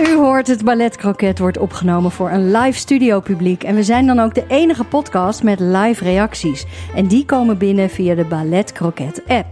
U hoort het Ballet Croquet wordt opgenomen voor een live studio publiek. En we zijn dan ook de enige podcast met live reacties. En die komen binnen via de Ballet Croquet app.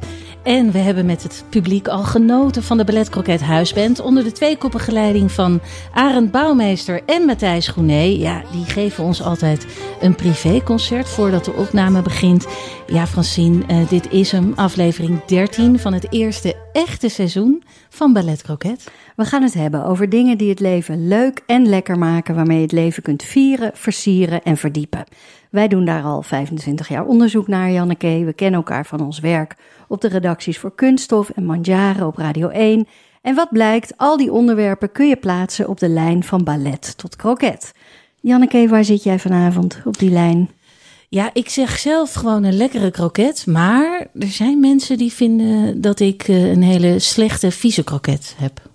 En we hebben met het publiek al genoten van de Ballet Croquet Huisband. Onder de tweekoppige leiding van Arend Bouwmeester en Matthijs Groené. Ja, die geven ons altijd een privéconcert voordat de opname begint. Ja, Francine, eh, dit is hem, aflevering 13 van het eerste echte seizoen van Ballet Croquet. We gaan het hebben over dingen die het leven leuk en lekker maken, waarmee je het leven kunt vieren, versieren en verdiepen. Wij doen daar al 25 jaar onderzoek naar, Janneke. We kennen elkaar van ons werk op de redacties voor Kunststof en Mandjaren op Radio 1. En wat blijkt, al die onderwerpen kun je plaatsen op de lijn van ballet tot kroket. Janneke, waar zit jij vanavond op die lijn? Ja, ik zeg zelf gewoon een lekkere kroket. Maar er zijn mensen die vinden dat ik eh, een hele slechte, vieze kroket heb.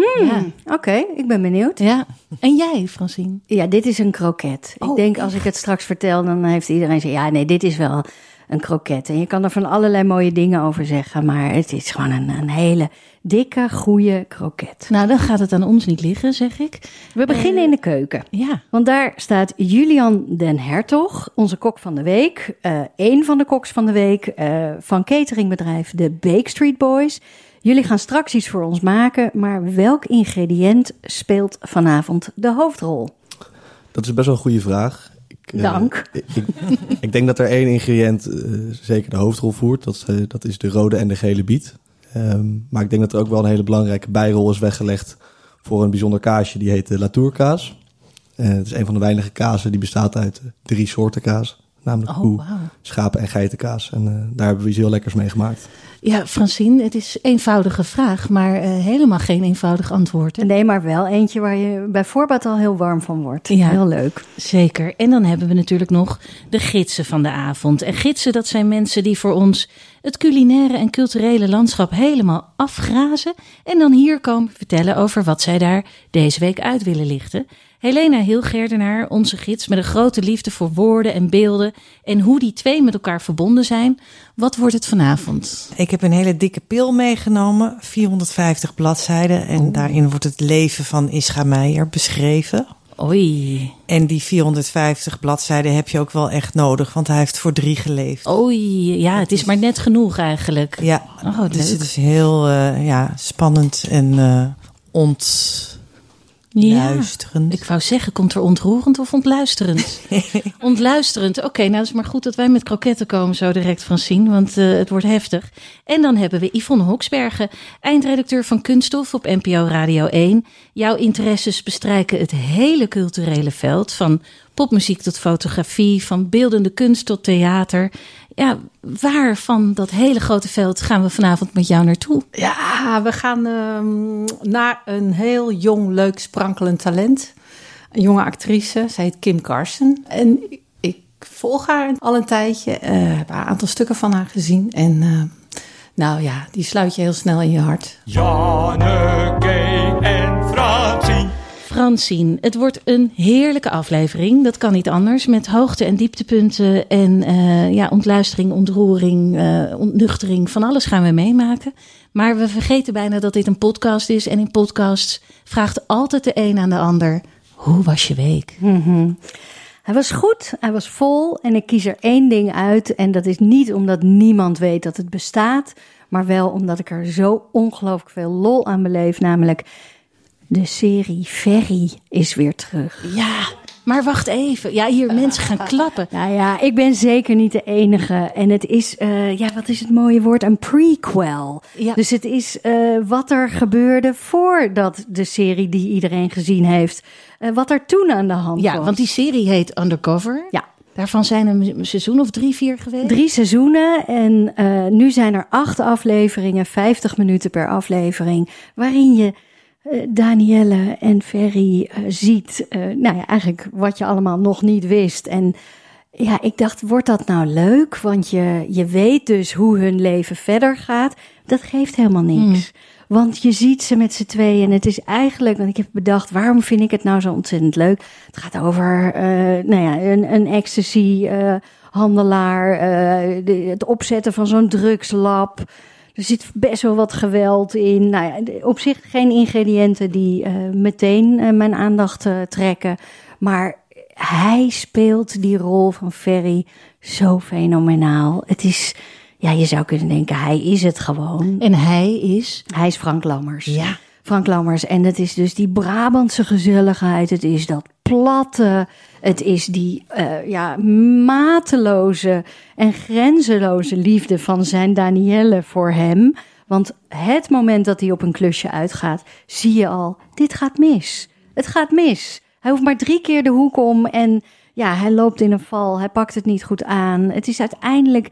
Hmm, Ja. Oké, ik ben benieuwd. Ja. En jij, Francine? Ja, dit is een kroket. Ik Oh, denk als ik het straks vertel, dan heeft iedereen zeggen: ja, nee, dit is wel een kroket. En je kan er van allerlei mooie dingen over zeggen, maar het is gewoon een, een hele dikke, goede kroket. Nou, dan gaat het aan ons niet liggen, zeg ik. We beginnen in de keuken. Ja. Want daar staat Julian den Hertog, onze kok van de week. eh één van de koks van de week eh, van cateringbedrijf de Bake Street Boys. Jullie gaan straks iets voor ons maken, maar welk ingrediënt speelt vanavond de hoofdrol? Dat is best wel een goede vraag. Ik, eh, Dank. ik, ik, ik denk dat er één ingrediënt eh, zeker de hoofdrol voert. Dat, is, eh, dat is de rode en de gele biet. Ehm, maar ik denk dat er ook wel een hele belangrijke bijrol is weggelegd voor een bijzonder kaasje. Die heet de Latourkaas. Het is een van de weinige kazen die bestaat uit drie soorten kaas. Namelijk Oh, koe, schapen en geitenkaas. En eh, daar hebben we iets heel lekkers mee gemaakt. Ja, Francine, het is een eenvoudige vraag, maar eh, helemaal geen eenvoudig antwoord. hè? Nee, maar wel eentje waar je bij voorbaat al heel warm van wordt. Ja. Heel leuk. Zeker. En dan hebben we natuurlijk nog de gidsen van de avond. En gidsen, dat zijn mensen die voor ons het culinaire en culturele landschap helemaal afgrazen. En dan hier komen vertellen over wat zij daar deze week uit willen lichten. Helena Hilgerdenaar, onze gids met een grote liefde voor woorden en beelden. En hoe die twee met elkaar verbonden zijn. Wat wordt het vanavond? Ik heb een hele dikke pil meegenomen, 450 bladzijden. En daarin wordt het leven van Ischa Meijer beschreven. Oei. En die 450 bladzijden heb je ook wel echt nodig, want hij heeft voor drie geleefd. Oei. Ja, het is maar net genoeg eigenlijk. Ja, Oh, dus leuk. het is heel eh, ja, spannend en eh ontluisterend. Ik wou zeggen, komt er ontroerend of ontluisterend? ontluisterend. Oké, nou het is maar goed dat wij met kroketten komen zo direct van zien, want eh, het wordt heftig. En dan hebben we Yvonne Hoksbergen, eindredacteur van Kunststof op NPO Radio 1. Jouw interesses bestrijken het hele culturele veld, van popmuziek tot fotografie, van beeldende kunst tot theater. Ja, waar van dat hele grote veld gaan we vanavond met jou naartoe? Ja, we gaan ehm, naar een heel jong, leuk, sprankelend talent. Een jonge actrice, zij heet Kim Carson. En ik volg haar al een tijdje, eh, heb een aantal stukken van haar gezien. En eh, nou ja, die sluit je heel snel in je hart. Janneke Francine, het wordt een heerlijke aflevering. Dat kan niet anders. Met hoogte- en dieptepunten en eh, ja, ontluistering, ontroering, eh, ontnuchtering. Van alles gaan we meemaken. Maar we vergeten bijna dat dit een podcast is. En in podcasts vraagt altijd de een aan de ander... Hoe was je week? Hij was goed, hij was vol en ik kies er één ding uit. En dat is niet omdat niemand weet dat het bestaat, maar wel omdat ik er zo ongelooflijk veel lol aan beleef. Namelijk De serie Ferry is weer terug. Ja, maar wacht even. Ja, hier mensen gaan klappen. Nou ja, ik ben zeker niet de enige. En het is, eh, ja, wat is het mooie woord? Een prequel. Ja. Dus het is eh, wat er gebeurde voordat de serie die iedereen gezien heeft, eh, wat er toen aan de hand Ja, was. want die serie heet Undercover. Ja. Daarvan zijn er een seizoen of drie, vier geweest. Drie seizoenen en nu zijn er acht afleveringen, 50 minuten per aflevering, waarin je Danielle en Ferry eh, ziet. eh, nou ja, eigenlijk wat je allemaal nog niet wist. En ja, ik dacht, wordt dat nou leuk? Want je, je weet dus hoe hun leven verder gaat. Dat geeft helemaal niks. Want je ziet ze met z'n tweeën en het is eigenlijk, want ik heb bedacht, waarom vind ik het nou zo ontzettend leuk? Het gaat over, eh, nou ja, een, een ecstasy eh, handelaar, eh, de- het opzetten van zo'n drugslab. Er zit best wel wat geweld in. Nou ja, op zich geen ingrediënten die eh, meteen eh, mijn aandacht eh, trekken. Maar hij speelt die rol van Ferry zo fenomenaal. Het is, ja, je zou kunnen denken, hij is het gewoon. En hij is... Hij is Frank Lammers. Ja. Frank Lammers. En het is dus die Brabantse gezelligheid. Het is dat platte. Het is die eh, ja, mateloze en grenzeloze liefde van zijn Danielle voor hem. Want het moment dat hij op een klusje uitgaat, zie je al, dit gaat mis. Het gaat mis. Hij hoeft maar drie keer de hoek om en ja, hij loopt in een val. Hij pakt het niet goed aan. Het is uiteindelijk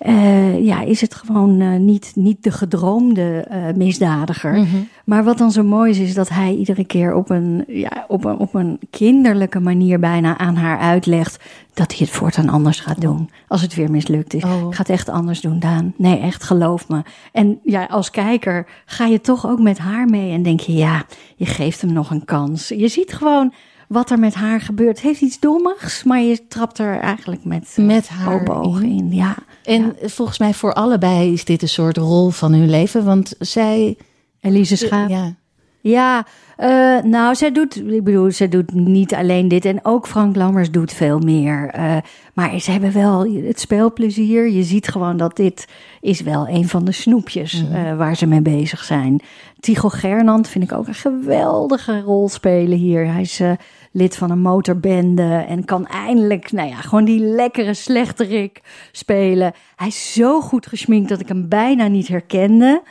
eh, ja, is het gewoon eh, niet, niet de gedroomde eh, misdadiger. Maar wat dan zo mooi is, is dat hij iedere keer op een, ja, op, een, op een kinderlijke manier bijna aan haar uitlegt dat hij het voortaan anders gaat doen. Als het weer mislukt is. Oh. Ik ga het echt anders doen, Daan. Nee, echt, geloof me. En ja, als kijker ga je toch ook met haar mee en denk je, ja, je geeft hem nog een kans. Je ziet gewoon wat er met haar gebeurt. Het heeft iets dommigs, maar je trapt er eigenlijk met, eh, Met haar ogen in. in. Ja. En volgens mij voor allebei is dit een soort rol van hun leven. Want zij... Elise Schaap. Ja. Ja, eh, nou, zij doet, ik bedoel, zij doet niet alleen dit. En ook Frank Lammers doet veel meer. Eh, maar ze hebben wel het speelplezier. Je ziet gewoon dat dit is wel een van de snoepjes eh, waar ze mee bezig zijn. Tycho Gernand vind ik ook een geweldige rol spelen hier. Hij is eh, lid van een motorbende en kan eindelijk, nou ja, gewoon die lekkere slechterik spelen. Hij is zo goed gesminkt dat ik hem bijna niet herkende.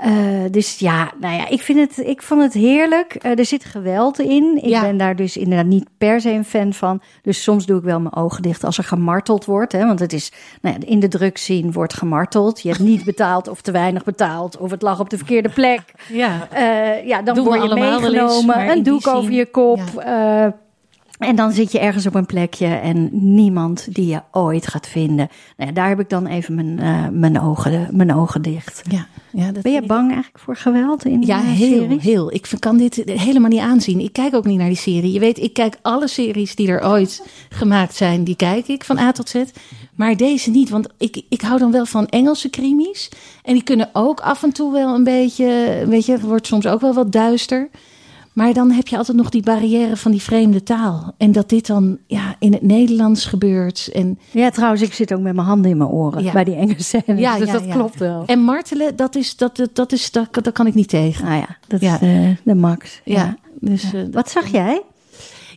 Eh, dus ja, nou ja, ik, vind het, ik vond het heerlijk. Eh, er zit geweld in. Ik Ja. ben daar dus inderdaad niet per se een fan van. Dus soms doe ik wel mijn ogen dicht als er gemarteld wordt. Hè? Want het is, nou ja, in de drugsscene wordt gemarteld. Je hebt niet betaald of te weinig betaald. Of het lag op de verkeerde plek. ja. Eh, ja, dan Doen word je eens, meegenomen. een doek over je kop. En dan zit je ergens op een plekje en niemand die je ooit gaat vinden. Nou ja, daar heb ik dan even mijn, eh, mijn, ogen, mijn ogen dicht. Ja, ja, dat Ben je ik- bang eigenlijk voor geweld in Ja, eh, heel, series? heel. Ik kan dit helemaal niet aanzien. Ik kijk ook niet naar die serie. Je weet, ik kijk alle series die er ooit gemaakt zijn, die kijk ik van A tot Z. Maar deze niet, want ik, ik hou dan wel van Engelse krimis. En die kunnen ook af en toe wel een beetje, weet je, het wordt soms ook wel wat duister. Maar dan heb je altijd nog die barrière van die vreemde taal. En dat dit dan ja, in het Nederlands gebeurt. En, Ja, trouwens, ik zit ook met mijn handen in mijn oren Ja. bij die enge scènes. Ja, dus ja, dat ja. klopt wel. en martelen, dat is, dat, dat, is, dat, dat kan ik niet tegen. Nou ja, dat is de, de max. Ja, Ja. dus, eh, Wat zag jij?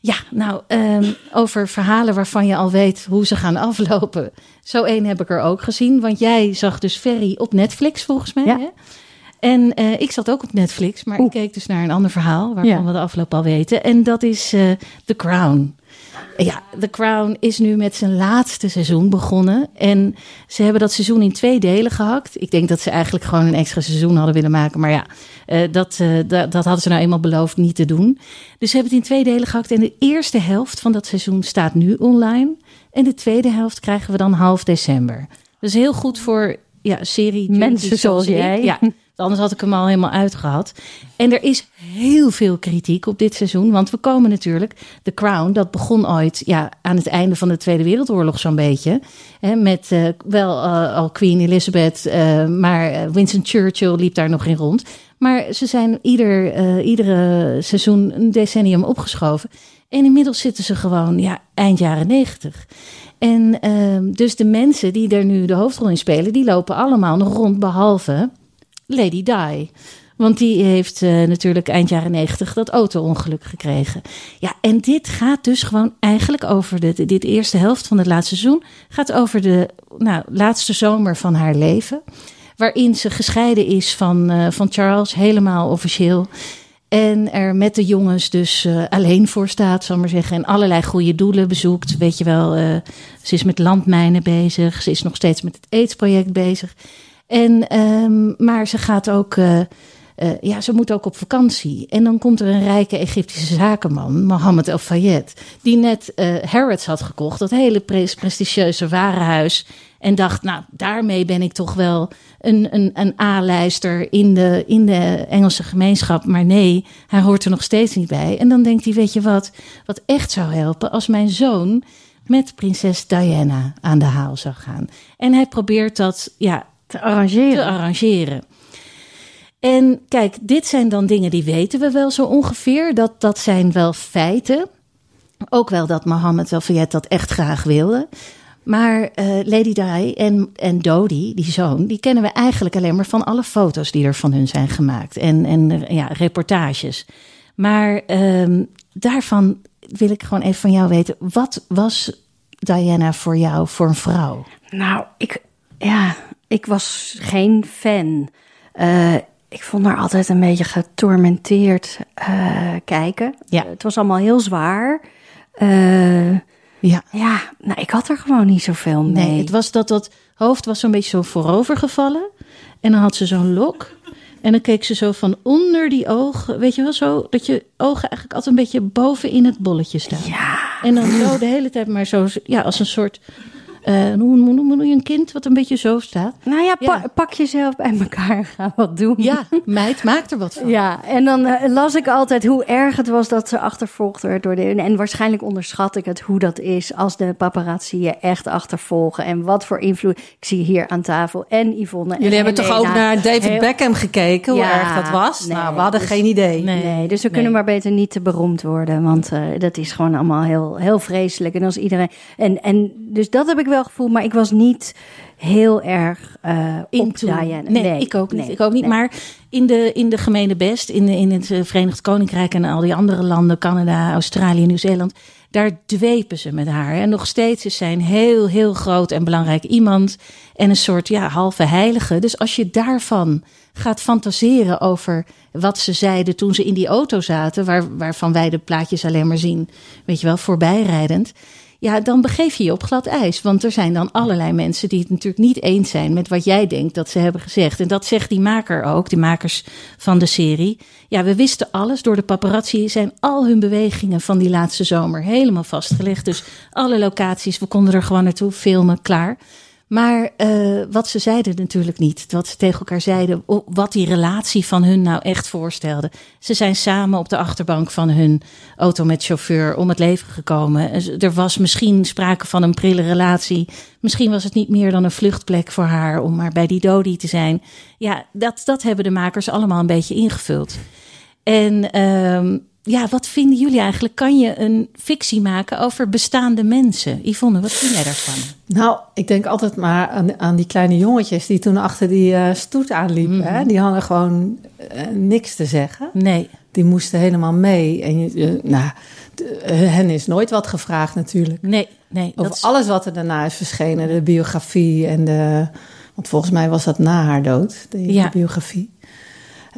Ja, nou, ehm, over verhalen waarvan je al weet hoe ze gaan aflopen. Zo één heb ik er ook gezien. Want jij zag dus Ferry op Netflix, volgens mij. Ja. Hè? En eh, ik zat ook op Netflix, maar Oeh. ik keek dus naar een ander verhaal... waarvan Ja. we de afloop al weten. En dat is eh The Crown. Ja, The Crown is nu met zijn laatste seizoen begonnen. En ze hebben dat seizoen in twee delen gehakt. Ik denk dat ze eigenlijk gewoon een extra seizoen hadden willen maken. Maar ja, eh, dat, dat, dat hadden ze nou eenmaal beloofd niet te doen. Dus ze hebben het in twee delen gehakt. En de eerste helft van dat seizoen staat nu online. En de tweede helft krijgen we dan half december. Dus heel goed voor ja, serie Mensen zoals jij. Ja, anders had ik hem al helemaal uitgehad. En er is heel veel kritiek op dit seizoen. Want we komen natuurlijk, The Crown, dat begon ooit ja, aan het einde van de Tweede Wereldoorlog zo'n beetje. Hè, met eh, wel eh, al Queen Elizabeth, eh, maar Winston Churchill liep daar nog in rond. Maar ze zijn ieder, iedere seizoen een decennium opgeschoven. En inmiddels zitten ze gewoon ja, eind jaren negentig. En ehm, dus de mensen die er nu de hoofdrol in spelen, die lopen allemaal nog rond, behalve Lady Di. Want die heeft uh, natuurlijk eind jaren negentig dat auto-ongeluk gekregen. Ja, en dit gaat dus gewoon eigenlijk over de, dit eerste helft van het laatste seizoen. Gaat over de nou, laatste zomer van haar leven. Waarin ze gescheiden is van, uh, van Charles, helemaal officieel. En er met de jongens dus uh, alleen voor staat, zal maar zeggen. En allerlei goede doelen bezoekt. Weet je wel, ze is met landmijnen bezig. Ze is nog steeds met het AIDS-project bezig. En, um, maar ze gaat ook, uh, ja, ze moet ook op vakantie. En dan komt er een rijke Egyptische zakenman, Mohammed El Fayed, die net Harrods had gekocht, dat hele prestigieuze warenhuis. En dacht, nou, daarmee ben ik toch wel een, een, een A-lijster in de, in de Engelse gemeenschap. Maar nee, hij hoort er nog steeds niet bij. En dan denkt hij, weet je wat, wat echt zou helpen als mijn zoon met prinses Diana aan de haal zou gaan. En hij probeert dat ja, te arrangeren. Te arrangeren. En kijk, dit zijn dan dingen die weten we wel zo ongeveer. Dat, dat zijn wel feiten. Ook wel dat Mohammed Fayed dat echt graag wilde. Maar uh, Lady Di en, en Dodie, die zoon, die kennen we eigenlijk alleen maar van alle foto's die er van hun zijn gemaakt. En, en ja, reportages. Maar um, daarvan wil ik gewoon even van jou weten. Wat was Diana voor jou voor een vrouw? Nou, ik, ja, ik was geen fan. Uh, ik vond haar altijd een beetje getormenteerd uh, kijken. Ja. het was allemaal heel zwaar. Uh, ja. ja, nou, ik had er gewoon niet zoveel mee. Nee, het was dat dat hoofd was zo'n beetje zo voorover gevallen. En dan had ze zo'n lok. En dan keek ze zo van onder die ogen, weet je wel, zo dat je ogen eigenlijk altijd een beetje boven in het bolletje staan. Ja. En dan zo de hele tijd maar zo, ja, als een soort uh, hoe noem je een kind wat een beetje zo staat? Nou ja, pa ja. pak jezelf bij elkaar, ga wat doen. Ja, meid, maak er wat van. Ja, en dan uh, las ik altijd hoe erg het was dat ze achtervolgd werd door de... En waarschijnlijk onderschat ik het hoe dat is als de paparazzi je echt achtervolgen. En wat voor invloed... Ik zie hier aan tafel en Yvonne Jullie en hebben Helena. toch ook naar David Heel... Beckham gekeken, hoe Ja, erg dat was? nee, nou, we hadden dus- geen idee. Nee. Nee, dus we Nee. kunnen maar beter niet te beroemd worden. Want uh, dat is gewoon allemaal heel, heel vreselijk. En als iedereen. En, en dus dat heb ik wel gevoeld, maar ik was niet heel erg uh, op Into. Diana. Nee, ik ook niet. nee, ik ook niet. nee. Maar in de, in de gemene best, in, de, in het eh, Verenigd Koninkrijk en al die andere landen, Canada, Australië, Nieuw-Zeeland, daar dwepen ze met haar. En nog steeds is zij een heel, heel groot en belangrijk iemand. En een soort ja, halve heilige. Dus als je daarvan gaat fantaseren over wat ze zeiden toen ze in die auto zaten, waar, waarvan wij de plaatjes alleen maar zien, weet je wel, voorbijrijdend. Ja, dan begeef je je op glad ijs. Want er zijn dan allerlei mensen die het natuurlijk niet eens zijn met wat jij denkt dat ze hebben gezegd. En dat zegt die maker ook, de makers van de serie. Ja, we wisten alles. Door de paparazzi zijn al hun bewegingen van die laatste zomer helemaal vastgelegd. Dus alle locaties, we konden er gewoon naartoe filmen, klaar. Maar uh, wat ze zeiden natuurlijk niet. Wat ze tegen elkaar zeiden. Wat die relatie van hun nou echt voorstelde. Ze zijn samen op de achterbank van hun auto met chauffeur om het leven gekomen. Er was misschien sprake van een prille relatie. Misschien was het niet meer dan een vluchtplek voor haar om maar bij die Dodi te zijn. Ja, dat, dat hebben de makers allemaal een beetje ingevuld. En um, ja, wat vinden jullie eigenlijk? Kan je een fictie maken over bestaande mensen? Yvonne, wat vind jij daarvan? Nou, ik denk altijd maar aan, aan die kleine jongetjes die toen achter die uh, stoet aanliepen. Hè? Die hadden gewoon uh, niks te zeggen. Nee. Die moesten helemaal mee. En je, nou, de- hen is nooit wat gevraagd natuurlijk. Nee, nee. Over is- alles wat er daarna is verschenen. De biografie en de... Want volgens mij was dat na haar dood, de, Ja. de biografie.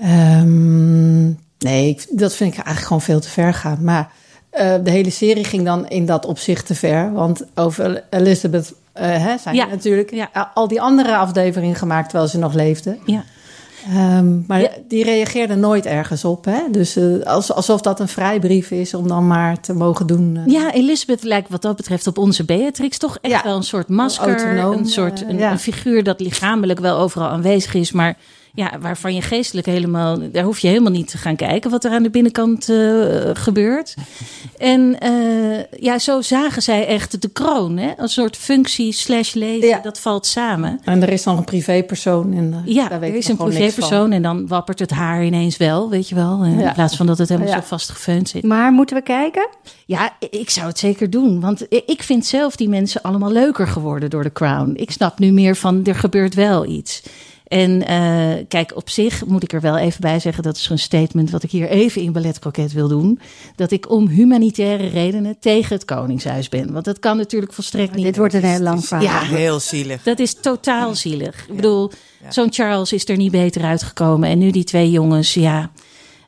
Ehm, nee, ik, dat vind ik eigenlijk gewoon veel te ver gaan. Maar eh, de hele serie ging dan in dat opzicht te ver. Want over Elizabeth eh, hè, zijn Ja, natuurlijk ja. al die andere afleveringen gemaakt terwijl ze nog leefde. ja. Ehm, maar Ja. die reageerde nooit ergens op. Hè? Dus eh, als, alsof dat een vrijbrief is om dan maar te mogen doen. ja, Elizabeth lijkt wat dat betreft op onze Beatrix toch echt Ja. wel een soort masker. Autonoom, een soort een, ja. een figuur dat lichamelijk wel overal aanwezig is, maar ja, waarvan je geestelijk helemaal, daar hoef je helemaal niet te gaan kijken wat er aan de binnenkant eh, gebeurt. En eh, ja, zo zagen zij echt de kroon, hè? een soort functie slash leven, Ja. dat valt samen. En er is nog een privépersoon. En, eh, Ja, daar weet er is een privépersoon en dan wappert het haar ineens wel, weet je wel. In Ja. plaats van dat het helemaal Ja. zo vastgefeund zit. Maar moeten we kijken? Ja, ik zou het zeker doen. Want ik vind zelf die mensen allemaal leuker geworden door de Crown. Ik snap nu meer van, er gebeurt wel iets. En eh, kijk, op zich moet ik er wel even bij zeggen, dat is een statement wat ik hier even in Ballet Croquet wil doen. Dat ik om humanitaire redenen tegen het Koningshuis ben. Want dat kan natuurlijk volstrekt niet. Dit wordt een heel lang verhaal. Ja. Heel zielig. Dat is totaal zielig. Ik bedoel, zo'n Charles is er niet beter uitgekomen. En nu die twee jongens, ja.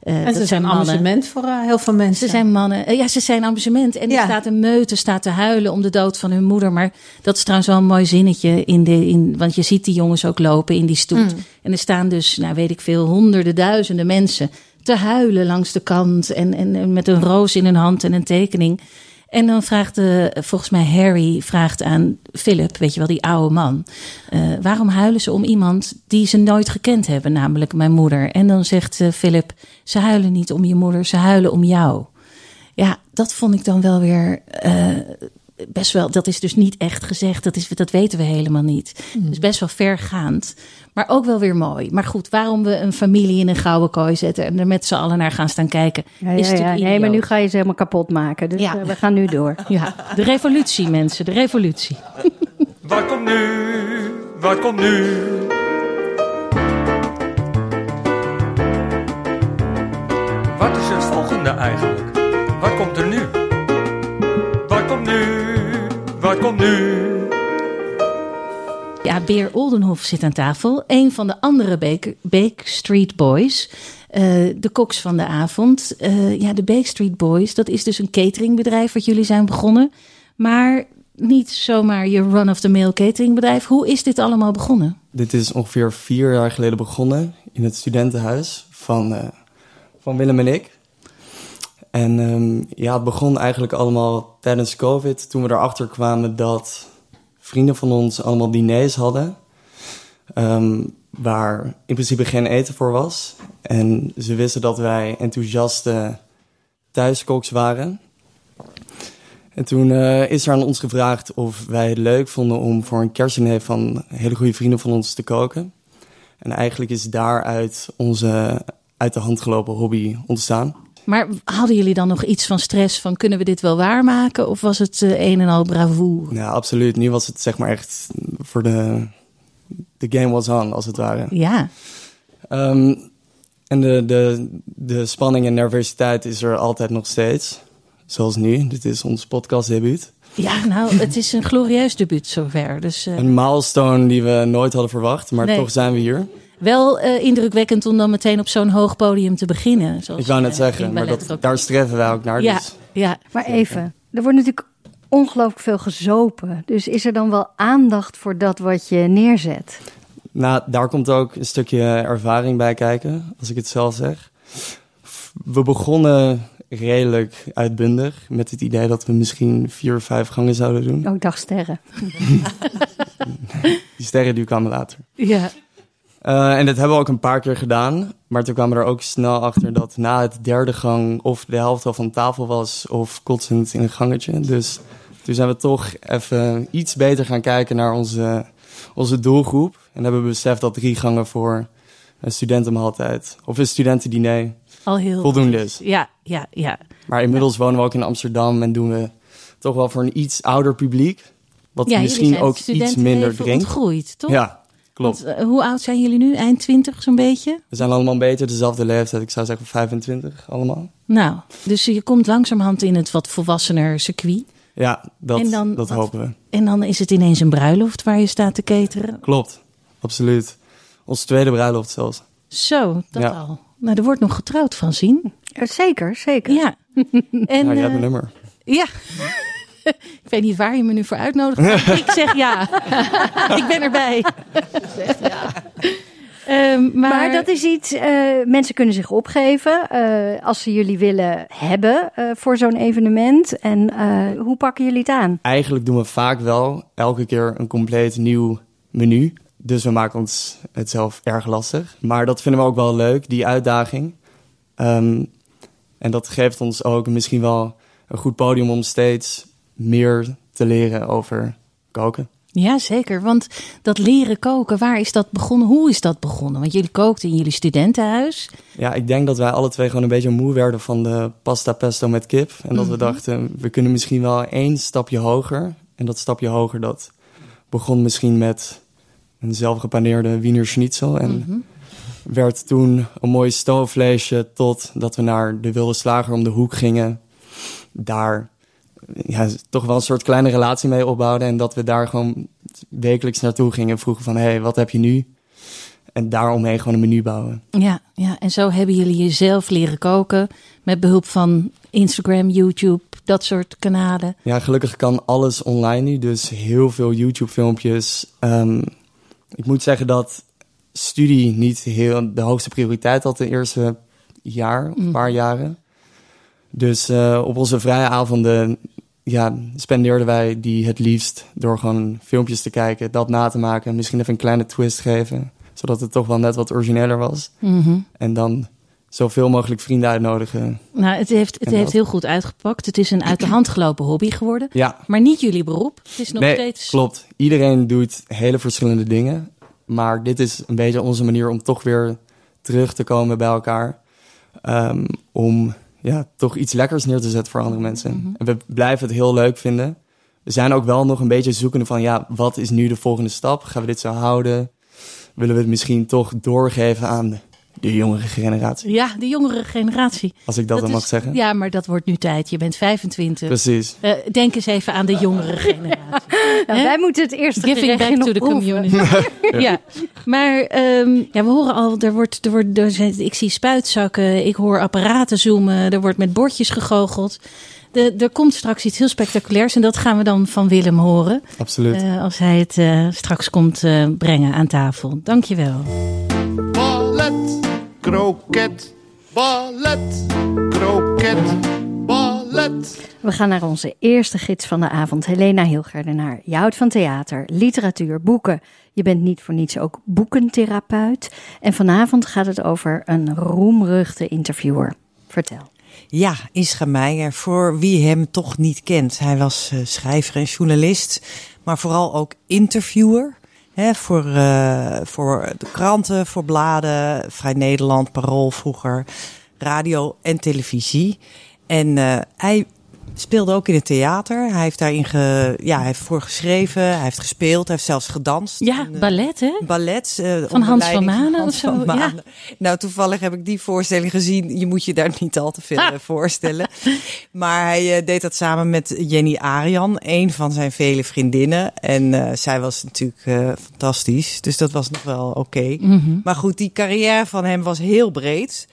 Eh, En dat ze zijn amusement voor eh, heel veel mensen. Ze zijn mannen. eh, ja, ze zijn amusement. En er staat een meute staat te huilen om de dood van hun moeder. Maar dat is trouwens wel een mooi zinnetje. In de, in, want je ziet die jongens ook lopen in die stoet. En er staan dus, nou weet ik veel, honderden, duizenden mensen te huilen langs de kant. En, en, en met een roos in hun hand en een tekening. En dan vraagt de, volgens mij Harry vraagt aan Philip, weet je wel, die oude man. eh, waarom huilen ze om iemand die ze nooit gekend hebben, namelijk mijn moeder? En dan zegt eh, Philip, ze huilen niet om je moeder, ze huilen om jou. Ja, dat vond ik dan wel weer eh, best wel. Dat is dus niet echt gezegd. Dat, is, dat weten we helemaal niet. Dus best wel vergaand. Maar ook wel weer mooi. Maar goed, waarom we een familie in een gouden kooi zetten en er met z'n allen naar gaan staan kijken. Ja, is ja, ja. natuurlijk Nee, maar nu ga je ze helemaal kapot maken. Dus Ja. eh, we gaan nu door. Ja, de revolutie, mensen, de revolutie. Wat komt nu? Wat komt nu? Wat is het volgende eigenlijk? Wat komt er nu? Wat komt nu? Wat komt nu? Beer Oldenhof zit aan tafel. Een van de andere Bake Street Boys. eh, de koks van de avond. Eh, ja, de Bake Street Boys, dat is dus een cateringbedrijf wat jullie zijn begonnen. Maar niet zomaar je run-of-the-mill cateringbedrijf. Hoe is dit allemaal begonnen? Dit is ongeveer vier jaar geleden begonnen in het studentenhuis van, eh, van Willem en ik. En ehm, ja, het begon eigenlijk allemaal tijdens COVID, toen we erachter kwamen dat vrienden van ons allemaal diners hadden. ehm, waar in principe geen eten voor was. En ze wisten dat wij enthousiaste thuiskoks waren. En toen eh, is er aan ons gevraagd of wij het leuk vonden om voor een kerstdiner van hele goede vrienden van ons te koken. En eigenlijk is daaruit onze uit de hand gelopen hobby ontstaan. Maar hadden jullie dan nog iets van stress van kunnen we dit wel waarmaken? Of was het eh, een en al bravoure? Ja, absoluut. Nu was het zeg maar echt voor de... De game was on, als het ware. Ja, Ehm, en de, de, de spanning en nervositeit is er altijd nog steeds. Zoals nu. Dit is ons podcastdebuut. ja nou, het is een glorieus debuut zover. Dus eh, Een milestone die we nooit hadden verwacht, maar Nee. toch zijn we hier. Wel eh, indrukwekkend om dan meteen op zo'n hoog podium te beginnen. Zoals, Ik wou net eh, zeggen, maar dat, ook. daar streven wij ook naar. Ja, Dus. ja. Maar even, er wordt natuurlijk ongelooflijk veel gezopen. Dus is er dan wel aandacht voor dat wat je neerzet? Nou, daar komt ook een stukje ervaring bij kijken, als ik het zelf zeg. We begonnen redelijk uitbundig met het idee dat we misschien vier of vijf gangen zouden doen. Oh, dag sterren. Die sterren die kwamen later. ja. Eh, en dat hebben we ook een paar keer gedaan. Maar toen kwamen we er ook snel achter dat na het derde gang of de helft al van tafel was of kotsend in een gangetje. Dus toen zijn we toch even iets beter gaan kijken naar onze, onze doelgroep. En hebben we beseft dat drie gangen voor een studentenmaaltijd of een studentendiner Al heel voldoende is. Ja, ja, ja. Maar inmiddels wonen we ook in Amsterdam en doen we toch wel voor een iets ouder publiek. Wat ja misschien ook iets minder drinkt. ontgroeid, toch? Ja, klopt. Want, eh, hoe oud zijn jullie nu? Eind twintig zo'n beetje? We zijn allemaal een beetje dezelfde leeftijd. Ik zou zeggen 25 allemaal. Nou, dus je komt langzamerhand in het wat volwassener circuit. Ja, dat, En dan dat wat- hopen we. En dan is het ineens een bruiloft waar je staat te cateren. Klopt, absoluut. Onze tweede bruiloft zelfs. Zo, dat Ja. al. Nou, er wordt nog getrouwd van zien. Zeker, zeker. Ja. En, je hebt eh, mijn nummer. Ja. ik weet niet waar je me nu voor uitnodigt. maar ik zeg ja. ik ben erbij. Zeg ja. Ehm, maar, Maar dat is iets, eh, mensen kunnen zich opgeven eh, als ze jullie willen hebben eh, voor zo'n evenement. En eh, hoe pakken jullie het aan? Eigenlijk doen we vaak wel elke keer een compleet nieuw menu. Dus we maken ons het zelf erg lastig. Maar dat vinden we ook wel leuk, die uitdaging. Ehm, en dat geeft ons ook misschien wel een goed podium om steeds meer te leren over koken. Ja, zeker. Want dat leren koken, waar is dat begonnen? Hoe is dat begonnen? Want jullie kookten in jullie studentenhuis. Ja, ik denk dat wij alle twee gewoon een beetje moe werden van de pasta pesto met kip. En dat we dachten, we kunnen misschien wel één stapje hoger. En dat stapje hoger, dat begon misschien met een zelfgepaneerde Wiener Schnitzel. En Mhm. werd toen een mooi stoofvleesje tot dat we naar de Wilde Slager om de hoek gingen. Daar ja, toch wel een soort kleine relatie mee opbouwden. En dat we daar gewoon wekelijks naartoe gingen. Vroegen van, hé, hey, wat heb je nu? En daaromheen gewoon een menu bouwen. Ja, ja, en zo hebben jullie jezelf leren koken met behulp van Instagram, YouTube, dat soort kanalen. Ja, gelukkig kan alles online nu. Dus heel veel YouTube-filmpjes. Ehm, ik moet zeggen dat studie niet heel de hoogste prioriteit had de eerste jaar, of een paar jaren. Dus eh, op onze vrije avonden ja, spendeerden wij die het liefst door gewoon filmpjes te kijken, dat na te maken, misschien even een kleine twist geven, zodat het toch wel net wat origineler was. Mhm. En dan zoveel mogelijk vrienden uitnodigen. Nou, het heeft, het En heeft dat- heel goed uitgepakt. Het is een uit de hand gelopen hobby geworden. Ja, Maar niet jullie beroep. Het is nog nee, steeds. klopt. Iedereen doet hele verschillende dingen. Maar dit is een beetje onze manier om toch weer terug te komen bij elkaar. Ehm, om ja, toch iets lekkers neer te zetten voor andere mensen. En we blijven het heel leuk vinden. We zijn ook wel nog een beetje zoekende van... ja, wat is nu de volgende stap? Gaan we dit zo houden? Willen we het misschien toch doorgeven aan de jongere generatie? Ja, de jongere generatie. Als ik dat, dan is- mag zeggen. Ja, maar dat wordt nu tijd. Je bent 25. Precies. Eh, denk eens even aan de jongere generatie. Nou, wij moeten het eerste Giving back to the community. ja. maar ehm, ja, we horen al, er wordt, er wordt, er zijn, ik zie spuitzakken, ik hoor apparaten zoomen, er wordt met bordjes gegoocheld. De, er komt straks iets heel spectaculairs en dat gaan we dan van Willem horen. Absoluut. eh, als hij het eh, straks komt eh, brengen aan tafel. Dankjewel. Ballet, kroket, ballet, kroket, ballet. We gaan naar onze eerste gids van de avond, Helena Hilgerdenaar. Je houdt van theater, literatuur, boeken. Je bent niet voor niets ook boekentherapeut. En vanavond gaat het over een roemruchte interviewer. Vertel. Ja, Isra Meijer, voor wie hem toch niet kent. Hij was eh, schrijver en journalist, maar vooral ook interviewer. Hè, voor, eh, voor de kranten, voor bladen, Vrij Nederland, Parool vroeger, radio en televisie. En eh, hij speelde ook in het theater. Hij heeft daarin ge, ja, hij heeft voor geschreven, hij heeft gespeeld, hij heeft zelfs gedanst. Ja, eh, ballet hè? ballet. eh, onder Hans van Manen Hans of zo, van ja. Nou, toevallig heb ik die voorstelling gezien. Je moet je daar niet al te veel Ah. eh, voorstellen. Maar hij deed dat samen met Jenny Arian, een van zijn vele vriendinnen. En zij was natuurlijk fantastisch. Dus dat was nog wel oké. Mhm. Maar goed, die carrière van hem was heel breed.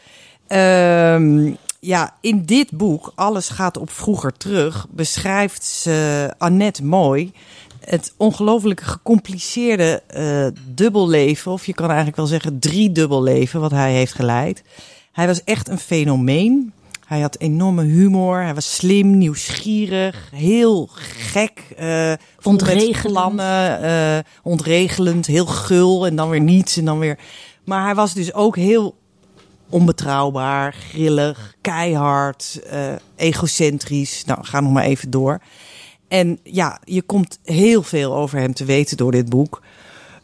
Ehm, ja, in dit boek, Alles gaat op vroeger terug, beschrijft ze Annette mooi het ongelooflijke gecompliceerde eh dubbelleven, of je kan eigenlijk wel zeggen drie dubbelleven, wat hij heeft geleid. Hij was echt een fenomeen. Hij had enorme humor, hij was slim, nieuwsgierig, heel gek. met Ontregelend. plannen, eh, ontregelend, heel gul en dan weer niets en dan weer... Maar hij was dus ook heel onbetrouwbaar, grillig, keihard, eh, egocentrisch. Nou, ga nog maar even door. En ja, je komt heel veel over hem te weten door dit boek.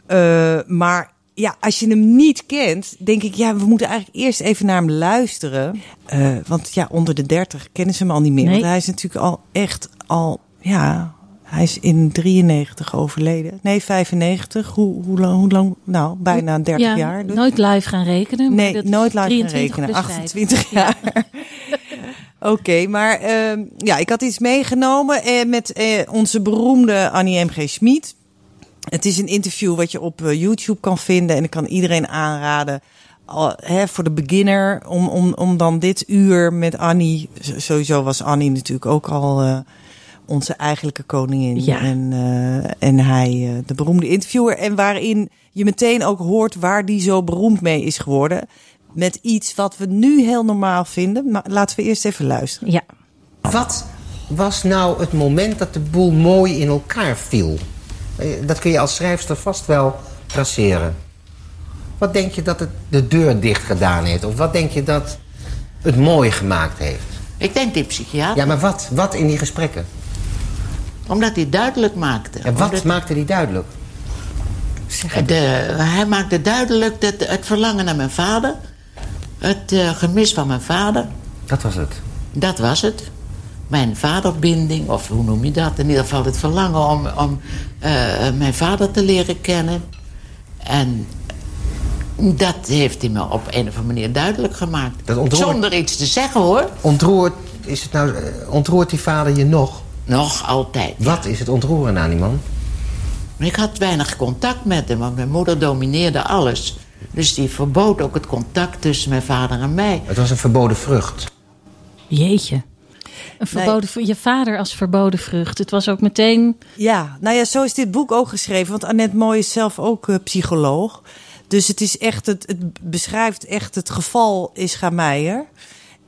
Eh, maar ja, als je hem niet kent, denk ik, ja, we moeten eigenlijk eerst even naar hem luisteren. Eh, want ja, onder de 30 kennen ze hem al niet meer. Nee. Want hij is natuurlijk al echt al, ja, hij is in 93 overleden. Nee, 95. Hoe, hoe, lang, hoe lang? Nou, bijna 30 ja, jaar. Dus. Nooit live gaan rekenen. maar Nee, dat nooit laten 23 rekenen. plus vijf. 28 jaar. Oké, maar ehm, ja, ik had iets meegenomen eh, met eh, onze beroemde Annie M.G. Schmid. Het is een interview wat je op eh, YouTube kan vinden. En ik kan iedereen aanraden, al, hè, voor de beginner, om, om, om dan dit uur met Annie... Sowieso was Annie natuurlijk ook al onze eigenlijke koningin. Ja. En, eh, en hij eh, de beroemde interviewer. En waarin je meteen ook hoort waar die zo beroemd mee is geworden. Met iets wat we nu heel normaal vinden. Maar laten we eerst even luisteren. Ja, Wat was nou het moment dat de boel mooi in elkaar viel? Eh, Dat kun je als schrijfster vast wel traceren. Wat denk je dat het de deur dicht gedaan heeft? Of wat denk je dat het mooi gemaakt heeft? Ik denk die psychiater. Ja, maar wat? Wat in die gesprekken? Omdat hij duidelijk maakte. En wat Omdat- maakte die duidelijk? Zeg de, hij maakte duidelijk dat het verlangen naar mijn vader... het eh, gemis van mijn vader, Dat was het. dat was het. Mijn vaderbinding, of hoe noem je dat? In ieder geval het verlangen om, om eh, mijn vader te leren kennen. En dat heeft hij me op een of andere manier duidelijk gemaakt. Ontroert- Zonder iets te zeggen hoor. Ontroert, is het nou, eh, ontroert die vader je nog? Nog altijd. Wat is het ontroeren aan die man? Maar ik had weinig contact met hem, want mijn moeder domineerde alles. Dus die verbood ook het contact tussen mijn vader en mij. Het was een verboden vrucht. Jeetje. Een verboden, Je vader als verboden vrucht. Het was ook meteen... Ja, nou ja, zo is dit boek ook geschreven. Want Annette Mooi is zelf ook eh, psycholoog. Dus het is echt, het, het beschrijft echt het geval Ischa Meijer.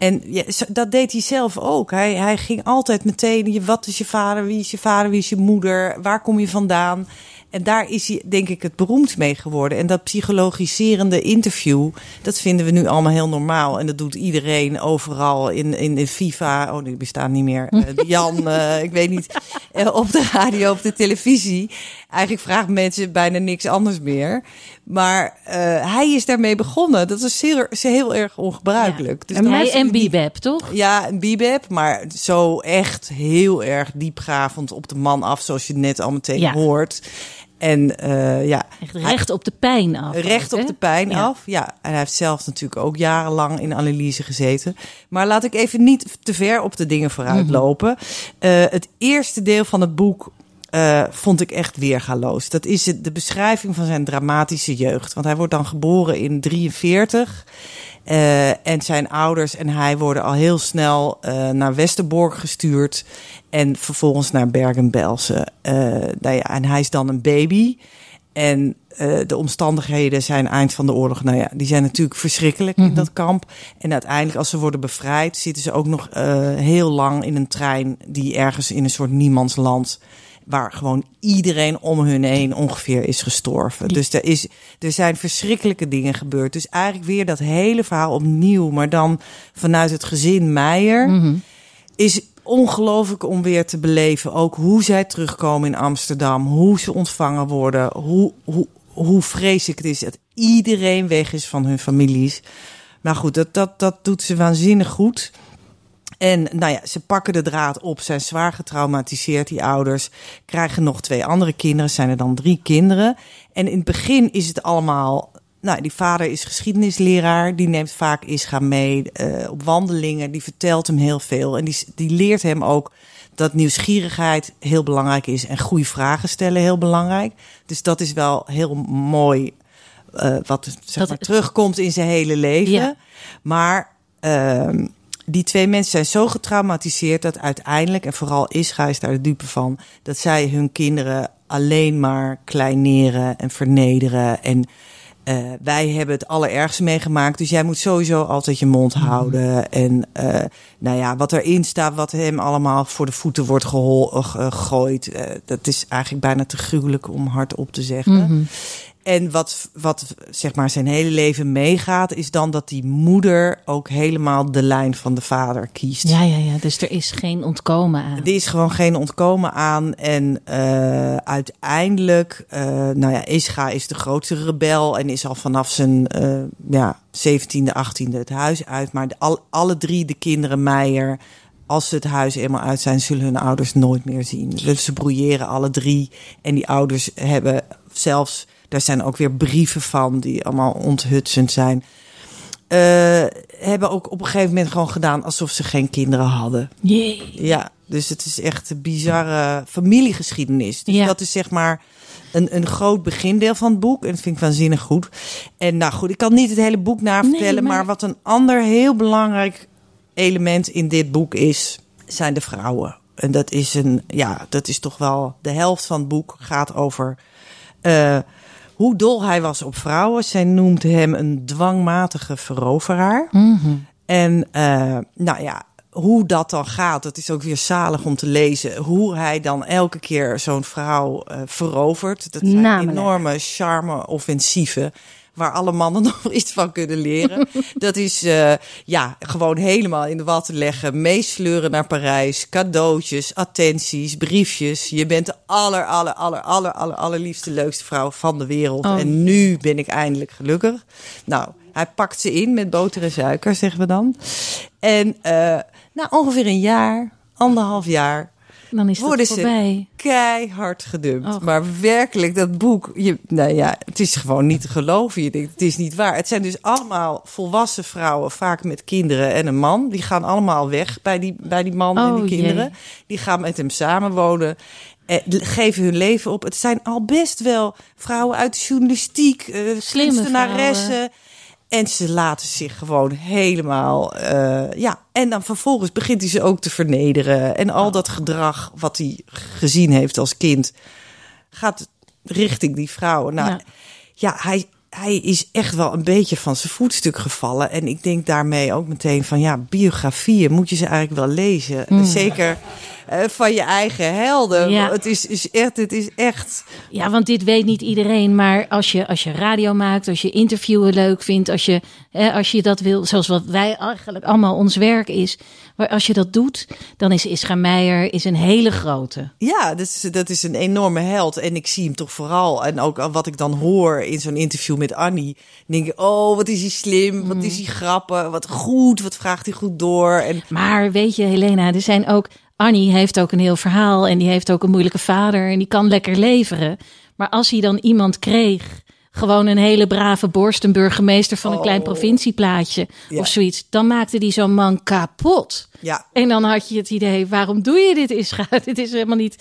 En ja, dat deed hij zelf ook. Hij, hij ging altijd meteen, wat is je vader, wie is je vader, wie is je moeder, waar kom je vandaan? En daar is hij, denk ik, het beroemd mee geworden. En dat psychologiserende interview, dat vinden we nu allemaal heel normaal. En dat doet iedereen overal in, in, in FIFA. Oh, die bestaat niet meer. Eh, Jan, eh, ik weet niet. eh, op de radio, op de televisie. Eigenlijk vragen mensen bijna niks anders meer. Maar hij is daarmee begonnen. Dat is heel, is heel erg ongebruikelijk. Dus en hij en Bibeb, toch? ja, een bibeb, maar zo echt heel erg diepgravend op de man af, zoals je net al meteen Ja. hoort. En eh, ja, Echt recht op de pijn af. recht ook, op de pijn Ja. af. Ja, en hij heeft zelf natuurlijk ook jarenlang in analyse gezeten. Maar laat ik even niet te ver op de dingen vooruit Mhm. lopen. Eh, het eerste deel van het boek eh, vond ik echt weergaloos. Dat is de beschrijving van zijn dramatische jeugd. Want hij wordt dan geboren in 43. Eh, en zijn ouders en hij worden al heel snel eh, naar Westerbork gestuurd. En vervolgens naar Bergen-Belsen. Nou ja, en hij is dan een baby. En de omstandigheden zijn eind van de oorlog, nou ja, die zijn natuurlijk verschrikkelijk in dat kamp. En uiteindelijk, als ze worden bevrijd, zitten ze ook nog heel lang in een trein die ergens in een soort niemandsland, waar gewoon iedereen om hun heen ongeveer is gestorven. Dus er, is, er zijn verschrikkelijke dingen gebeurd. Dus eigenlijk weer dat hele verhaal opnieuw, maar dan vanuit het gezin Meijer is ongelooflijk om weer te beleven. Ook hoe zij terugkomen in Amsterdam, hoe ze ontvangen worden, hoe, hoe, hoe vreselijk het is dat iedereen weg is van hun families. Maar goed, dat, dat, dat doet ze waanzinnig goed. En nou ja, ze pakken de draad op, zijn zwaar getraumatiseerd, die ouders. Krijgen nog twee andere kinderen, zijn er dan drie kinderen. En in het begin is het allemaal. Nou, die vader is geschiedenisleraar, die neemt vaak Ischa mee eh, op wandelingen, die vertelt hem heel veel. En die, die leert hem ook dat nieuwsgierigheid heel belangrijk is en goede vragen stellen heel belangrijk. Dus dat is wel heel mooi eh, wat zeg maar, terugkomt in zijn hele leven. Ja. Maar ehm, die twee mensen zijn zo getraumatiseerd dat uiteindelijk, en vooral Ischa is daar de dupe van, dat zij hun kinderen alleen maar kleineren en vernederen. En eh, wij hebben het allerergste meegemaakt, dus jij moet sowieso altijd je mond houden. En eh, nou ja, wat erin staat, wat hem allemaal voor de voeten wordt gehol- eh, gegooid, dat is eigenlijk bijna te gruwelijk om hardop te zeggen. Mhm. En wat, wat zeg maar zijn hele leven meegaat, is dan dat die moeder ook helemaal de lijn van de vader kiest. Ja, ja, ja. Dus er is geen ontkomen aan. Er is gewoon geen ontkomen aan. En eh, uiteindelijk, eh, nou ja, Ischa is de grootste rebel en is al vanaf zijn eh, ja, 17e, 18e het huis uit. Maar de, al, alle drie de kinderen Meijer, als ze het huis eenmaal uit zijn, zullen hun ouders nooit meer zien. Dus ze broeieren alle drie. En die ouders hebben zelfs, daar zijn ook weer brieven van die allemaal onthutsend zijn. eh, hebben ook op een gegeven moment gewoon gedaan alsof ze geen kinderen hadden. Jee. Ja, dus het is echt een bizarre familiegeschiedenis. Dus Ja. dat is zeg maar een, een groot begindeel van het boek. En dat vind ik waanzinnig goed. En nou goed, ik kan niet het hele boek navertellen. Nee, maar... maar- wat een ander heel belangrijk element in dit boek is, zijn de vrouwen. En dat is een, ja, dat is toch wel de helft van het boek gaat over eh, hoe dol hij was op vrouwen. Zij noemt hem een dwangmatige veroveraar. Mhm. En eh, nou ja, hoe dat dan gaat, dat is ook weer zalig om te lezen. Hoe hij dan elke keer zo'n vrouw eh, verovert. Dat zijn Namelijk. enorme charme-offensieven. Waar alle mannen nog iets van kunnen leren. dat is eh, ja, gewoon helemaal in de watten leggen. Meesleuren naar Parijs. Cadeautjes, attenties, briefjes. Je bent de aller, aller, aller, aller, aller, allerliefste, leukste vrouw van de wereld. Oh. En nu ben ik eindelijk gelukkig. Nou, hij pakt ze in met boter en suiker, zeggen we dan. En eh na ongeveer een jaar, anderhalf jaar, Dan is worden ze voorbij. keihard gedumpt. Maar werkelijk, dat boek, je, nou ja, het is gewoon niet te geloven. Je denkt, het is niet waar. Het zijn dus allemaal volwassen vrouwen, vaak met kinderen en een man. Die gaan allemaal weg bij die, bij die man en Oh, die kinderen. jee. Die gaan met hem samenwonen. Geven hun leven op. Het zijn al best wel vrouwen uit de journalistiek, Slimme kunstenaressen. En ze laten zich gewoon helemaal. eh, ja, en dan vervolgens begint hij ze ook te vernederen. En al dat gedrag wat hij gezien heeft als kind. gaat richting die vrouwen. Nou, Ja. ja, hij, hij is echt wel een beetje van zijn voetstuk gevallen. En ik denk daarmee ook meteen van ja, biografieën moet je ze eigenlijk wel lezen. Zeker eh, van je eigen helden. Ja. Het, is, is echt, het is echt. Ja, want dit weet niet iedereen. Maar als je, als je radio maakt, als je interviewen leuk vindt, als je, hè, als je dat wil, zoals wat wij eigenlijk allemaal ons werk is. Maar als je dat doet, dan is Ischa Meijer is een hele grote. Ja, dat is, dat is een enorme held. En ik zie hem toch vooral. En ook wat ik dan hoor in zo'n interview met Annie. denk ik, oh, wat is hij slim. Wat is hij grappig. Wat goed. Wat vraagt hij goed door. En Maar weet je, Helena, er zijn ook. Annie heeft ook een heel verhaal en die heeft ook een moeilijke vader en die kan lekker leveren. Maar als hij dan iemand kreeg, gewoon een hele brave borst, een burgemeester van een klein provincieplaatje Ja. of zoiets, dan maakte die zo'n man kapot. ja, En dan had je het idee, waarom doe je dit, Ischa? Dit is helemaal niet...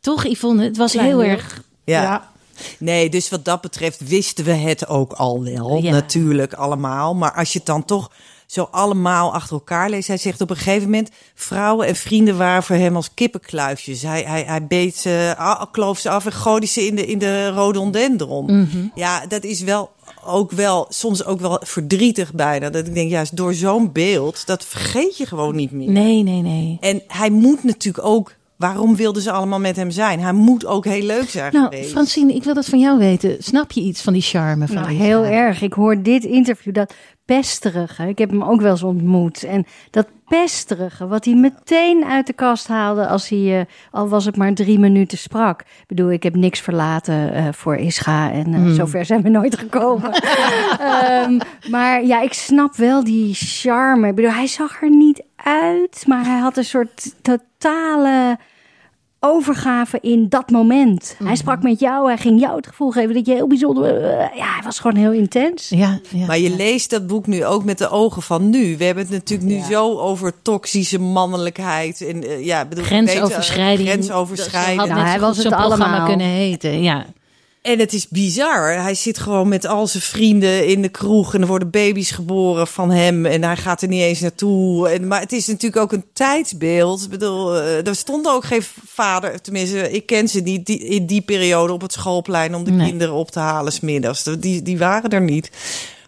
Toch, Yvonne, het was Klein heel erg... ja. Nee, dus wat dat betreft wisten we het ook al wel. Ja. Natuurlijk allemaal. Maar als je het dan toch zo allemaal achter elkaar leest. Hij zegt op een gegeven moment... vrouwen en vrienden waren voor hem als kippenkluifjes. Hij, hij, hij beet ze, ah, kloof ze af en gooide ze in de, in de rhododendron. Ja, dat is wel ook wel, soms ook wel verdrietig bijna. Dat ik denk, juist door zo'n beeld, dat vergeet je gewoon niet meer. Nee, nee, nee. En hij moet natuurlijk ook... Waarom wilden ze allemaal met hem zijn? Hij moet ook heel leuk zijn Nou, geweest. Francine, ik wil dat van jou weten. Snap je iets van die charme van Nou, heel erg. Ik hoor dit interview, dat pesterige. Ik heb hem ook wel eens ontmoet. En dat pesterige, wat hij meteen uit de kast haalde als hij, eh, al was het maar drie minuten sprak. Ik bedoel, ik heb niks verlaten eh, voor Ischa en eh, zover zijn we nooit gekomen. Ehm, maar ja, ik snap wel die charme. Ik bedoel, hij zag er niet uit, maar hij had een soort totale overgave in dat moment. Hij sprak met jou, hij ging jou het gevoel geven dat je heel bijzonder... eh, ja, hij was gewoon heel intens. Ja, ja. Maar je leest dat boek nu ook met de ogen van nu. We hebben het natuurlijk nu zo over toxische mannelijkheid. En, eh, ja, bedoel, Grensoverschrijding. weet je, Grensoverschrijding. Dat had Nou, hij was het allemaal. kunnen heten. Ja. En het is bizar. Hij zit gewoon met al zijn vrienden in de kroeg. En er worden baby's geboren van hem. En hij gaat er niet eens naartoe. En, maar het is natuurlijk ook een tijdsbeeld. Ik bedoel, eh, er stond ook geen vader. Tenminste, ik ken ze niet die, in die periode op het schoolplein... om de Nee. kinderen op te halen smiddags. Die, die waren er niet.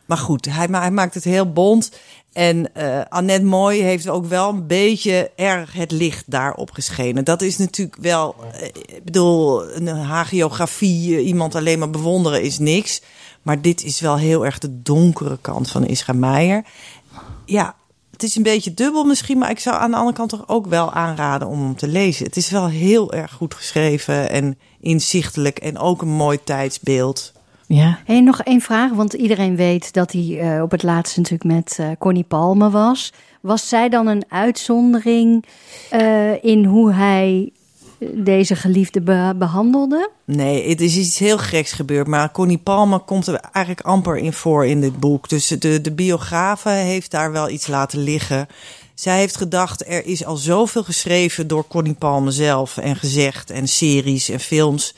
Maar goed, hij, ma- hij maakt het heel bond. En eh Annette Mooi heeft ook wel een beetje erg het licht daarop geschenen. Dat is natuurlijk wel, eh, ik bedoel, een hagiografie, eh, iemand alleen maar bewonderen is niks. Maar dit is wel heel erg de donkere kant van Isra Meijer. Ja, het is een beetje dubbel misschien, maar ik zou aan de andere kant toch ook wel aanraden om hem te lezen. Het is wel heel erg goed geschreven en inzichtelijk en ook een mooi tijdsbeeld. Ja. Hey, nog één vraag, want iedereen weet dat hij eh, op het laatst natuurlijk met eh, Connie Palme was. Was zij dan een uitzondering eh, in hoe hij deze geliefde be- behandelde? Nee, het is iets heel geks gebeurd. Maar Connie Palmer komt er eigenlijk amper in voor in dit boek. Dus de, de biografe heeft daar wel iets laten liggen. Zij heeft gedacht, er is al zoveel geschreven door Connie Palmer zelf. En gezegd, en series en films.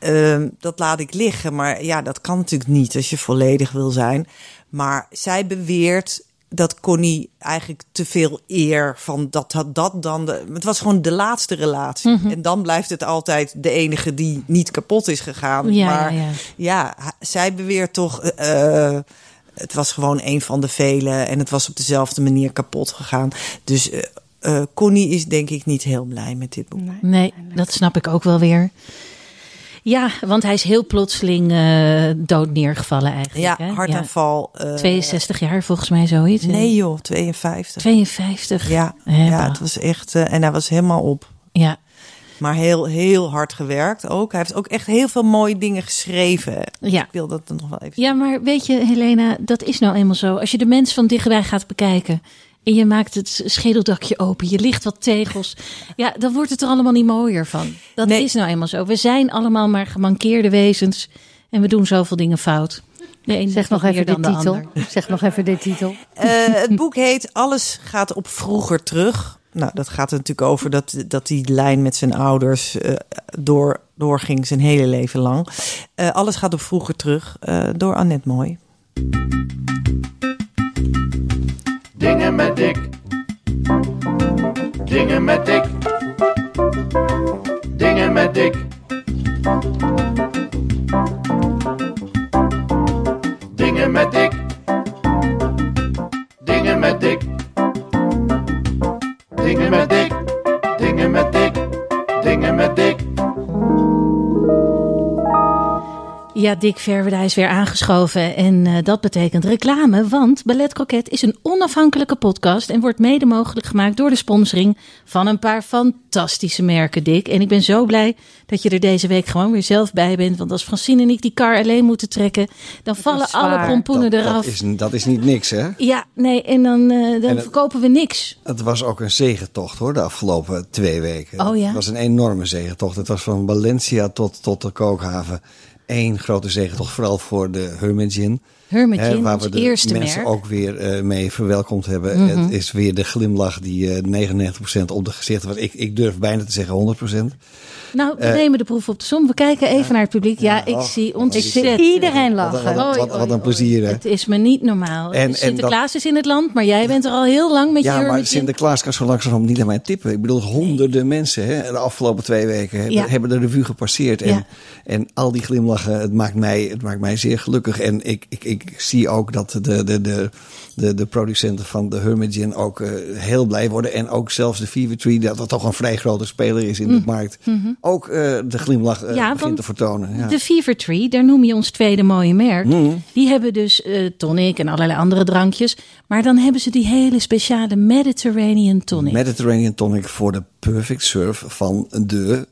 Ehm, dat laat ik liggen. Maar ja, dat kan natuurlijk niet als je volledig wil zijn. Maar zij beweert dat Connie eigenlijk te veel eer van dat had dat dan. De, het was gewoon de laatste relatie. En dan blijft het altijd de enige die niet kapot is gegaan. Ja, maar ja, ja, ja. ha- zij beweert toch. eh, het was gewoon een van de vele en het was op dezelfde manier kapot gegaan. Dus eh, Connie is denk ik niet heel blij met dit boek. Nee, dat snap ik ook wel weer. Ja, want hij is heel plotseling eh, dood neergevallen eigenlijk. Ja, hè? hartaanval. eh, 62 jaar volgens mij zoiets. Nee joh, 52. 52. Ja, ja, het was echt. eh, en hij was helemaal op. Ja. Maar heel, heel hard gewerkt ook. Hij heeft ook echt heel veel mooie dingen geschreven. Ja. Ik wil dat nog wel even. ja, maar weet je Helena, dat is nou eenmaal zo. Als je de mens van dichtbij gaat bekijken En je maakt het schedeldakje open. Je ligt wat tegels. Ja, dan wordt het er allemaal niet mooier van. Dat Nee. is nou eenmaal zo. We zijn allemaal maar gemankeerde wezens. En we doen zoveel dingen fout. De een Zeg nog even de titel. ander. Zeg nog even de titel. Eh, het boek heet Alles gaat op vroeger terug. Nou, dat gaat er natuurlijk over dat, dat die lijn met zijn ouders eh, door, doorging zijn hele leven lang. Eh, Alles gaat op vroeger terug eh, door Annette Mooi. Dingen met dik. Dingen met dik. Dingen met dik. Dingen met dik. Dingen met dik. Dingen met dik. Dingen met dik. Ja, Dick Verweda is weer aangeschoven en eh, dat betekent reclame, want Ballet Croquet is een onafhankelijke podcast en wordt mede mogelijk gemaakt door de sponsoring van een paar fantastische merken, Dick. En ik ben zo blij dat je er deze week gewoon weer zelf bij bent, want als Francine en ik die kar alleen moeten trekken, dan vallen alle pompoenen dat, eraf. dat, is, dat is niet niks, hè? Ja, nee, en dan, eh, dan En het- verkopen we niks. Het was ook een zegentocht, hoor, de afgelopen twee weken. Oh ja? Het was een enorme zegentocht. Het was van Valencia tot, tot de kookhaven. Eén grote zegentocht, vooral voor de Hermit Gin. Hermit Hè, Gin, waar we de eerste mensen merk. ook weer eh, mee verwelkomd hebben. Mhm. Het is weer de glimlach die eh 99% op de gezichten was. Ik, ik durf bijna te zeggen 100%. Nou, we Eh, nemen de proef op de som. We kijken even naar het publiek. Ja, ik zie ik zie ontzettend. iedereen lachen. wat, wat, wat een plezier, hè? Het is me niet normaal. En- Sinterklaas is in het land, maar jij bent er al heel lang met je Ja, maar. Sinterklaas kan zo langzamerhand niet aan mij tippen. Ik bedoel, honderden mensen hè, de afgelopen twee weken hebben, hebben de revue gepasseerd. En, en al die glimlachen, het maakt mij, het maakt mij zeer gelukkig. En ik, ik, ik zie ook dat de, de, de, de, de producenten van de Hermit Gin ook eh, heel blij worden. En ook zelfs de Fever Tree, dat dat toch een vrij grote speler is in de markt. Ook eh, de glimlach. Ja, begint te vertonen. Ja. De Fever Tree, daar noem je ons tweede mooie merk. Mhm. Die hebben dus eh, tonic en allerlei andere drankjes. Maar dan hebben ze die hele speciale Mediterranean tonic. Mediterranean tonic voor de perfect serve van de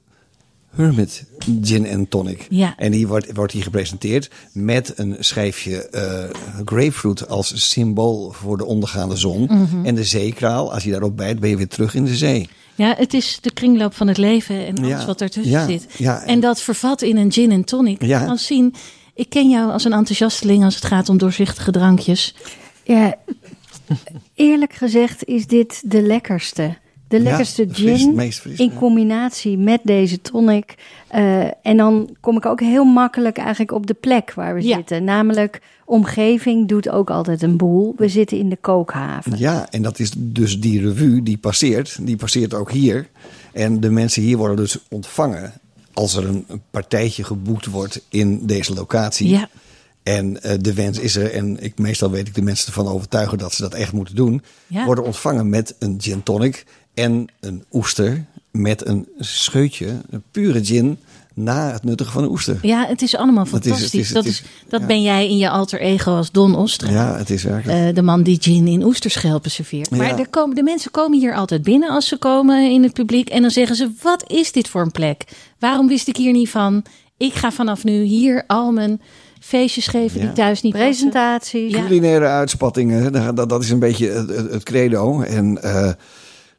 Hermit Gin en Tonic. Ja. En die wordt, wordt hier gepresenteerd met een schijfje grapefruit als symbool voor de ondergaande zon. Mhm. En de zeekraal, als je daarop bijt, ben je weer terug in de zee. Ja, het is de kringloop van het leven en alles Ja, wat ertussen ja, zit. ja, en, en- dat vervat in een gin en tonic. Ja. Je kan zien, ik ken jou als een enthousiasteling als het gaat om doorzichtige drankjes. Ja, eerlijk gezegd is dit de lekkerste. De lekkerste gin meest fris, in ja. combinatie met deze tonic. Eh, en dan kom ik ook heel makkelijk eigenlijk op de plek waar we Ja. zitten. Namelijk, omgeving doet ook altijd een boel. We zitten in de kookhaven. Ja, en dat is dus die revue die passeert. Die passeert ook hier. En de mensen hier worden dus ontvangen als er een partijtje geboekt wordt in deze locatie. Ja. En eh, de wens is er, en ik, meestal weet ik de mensen ervan overtuigen dat ze dat echt moeten doen. Ja. Worden ontvangen met een gin tonic en een oester met een scheutje, een pure gin, na het nuttigen van een oester. Ja, het is allemaal Dat is- het fantastisch. is- het dat is- is, dat ja. ben jij in je alter ego als Don Ostra. Ja, het is werkelijk. Eh, de man die gin in oesterschelpen serveert. Maar Ja. er komen, de mensen komen hier altijd binnen als ze komen in het publiek. En dan zeggen ze, wat is dit voor een plek? Waarom wist ik hier niet van? Ik ga vanaf nu hier al mijn feestjes geven die thuis niet. Presentaties. Ja. Culinaire uitspattingen, dat, dat- dat is een beetje het, het, het credo. En eh,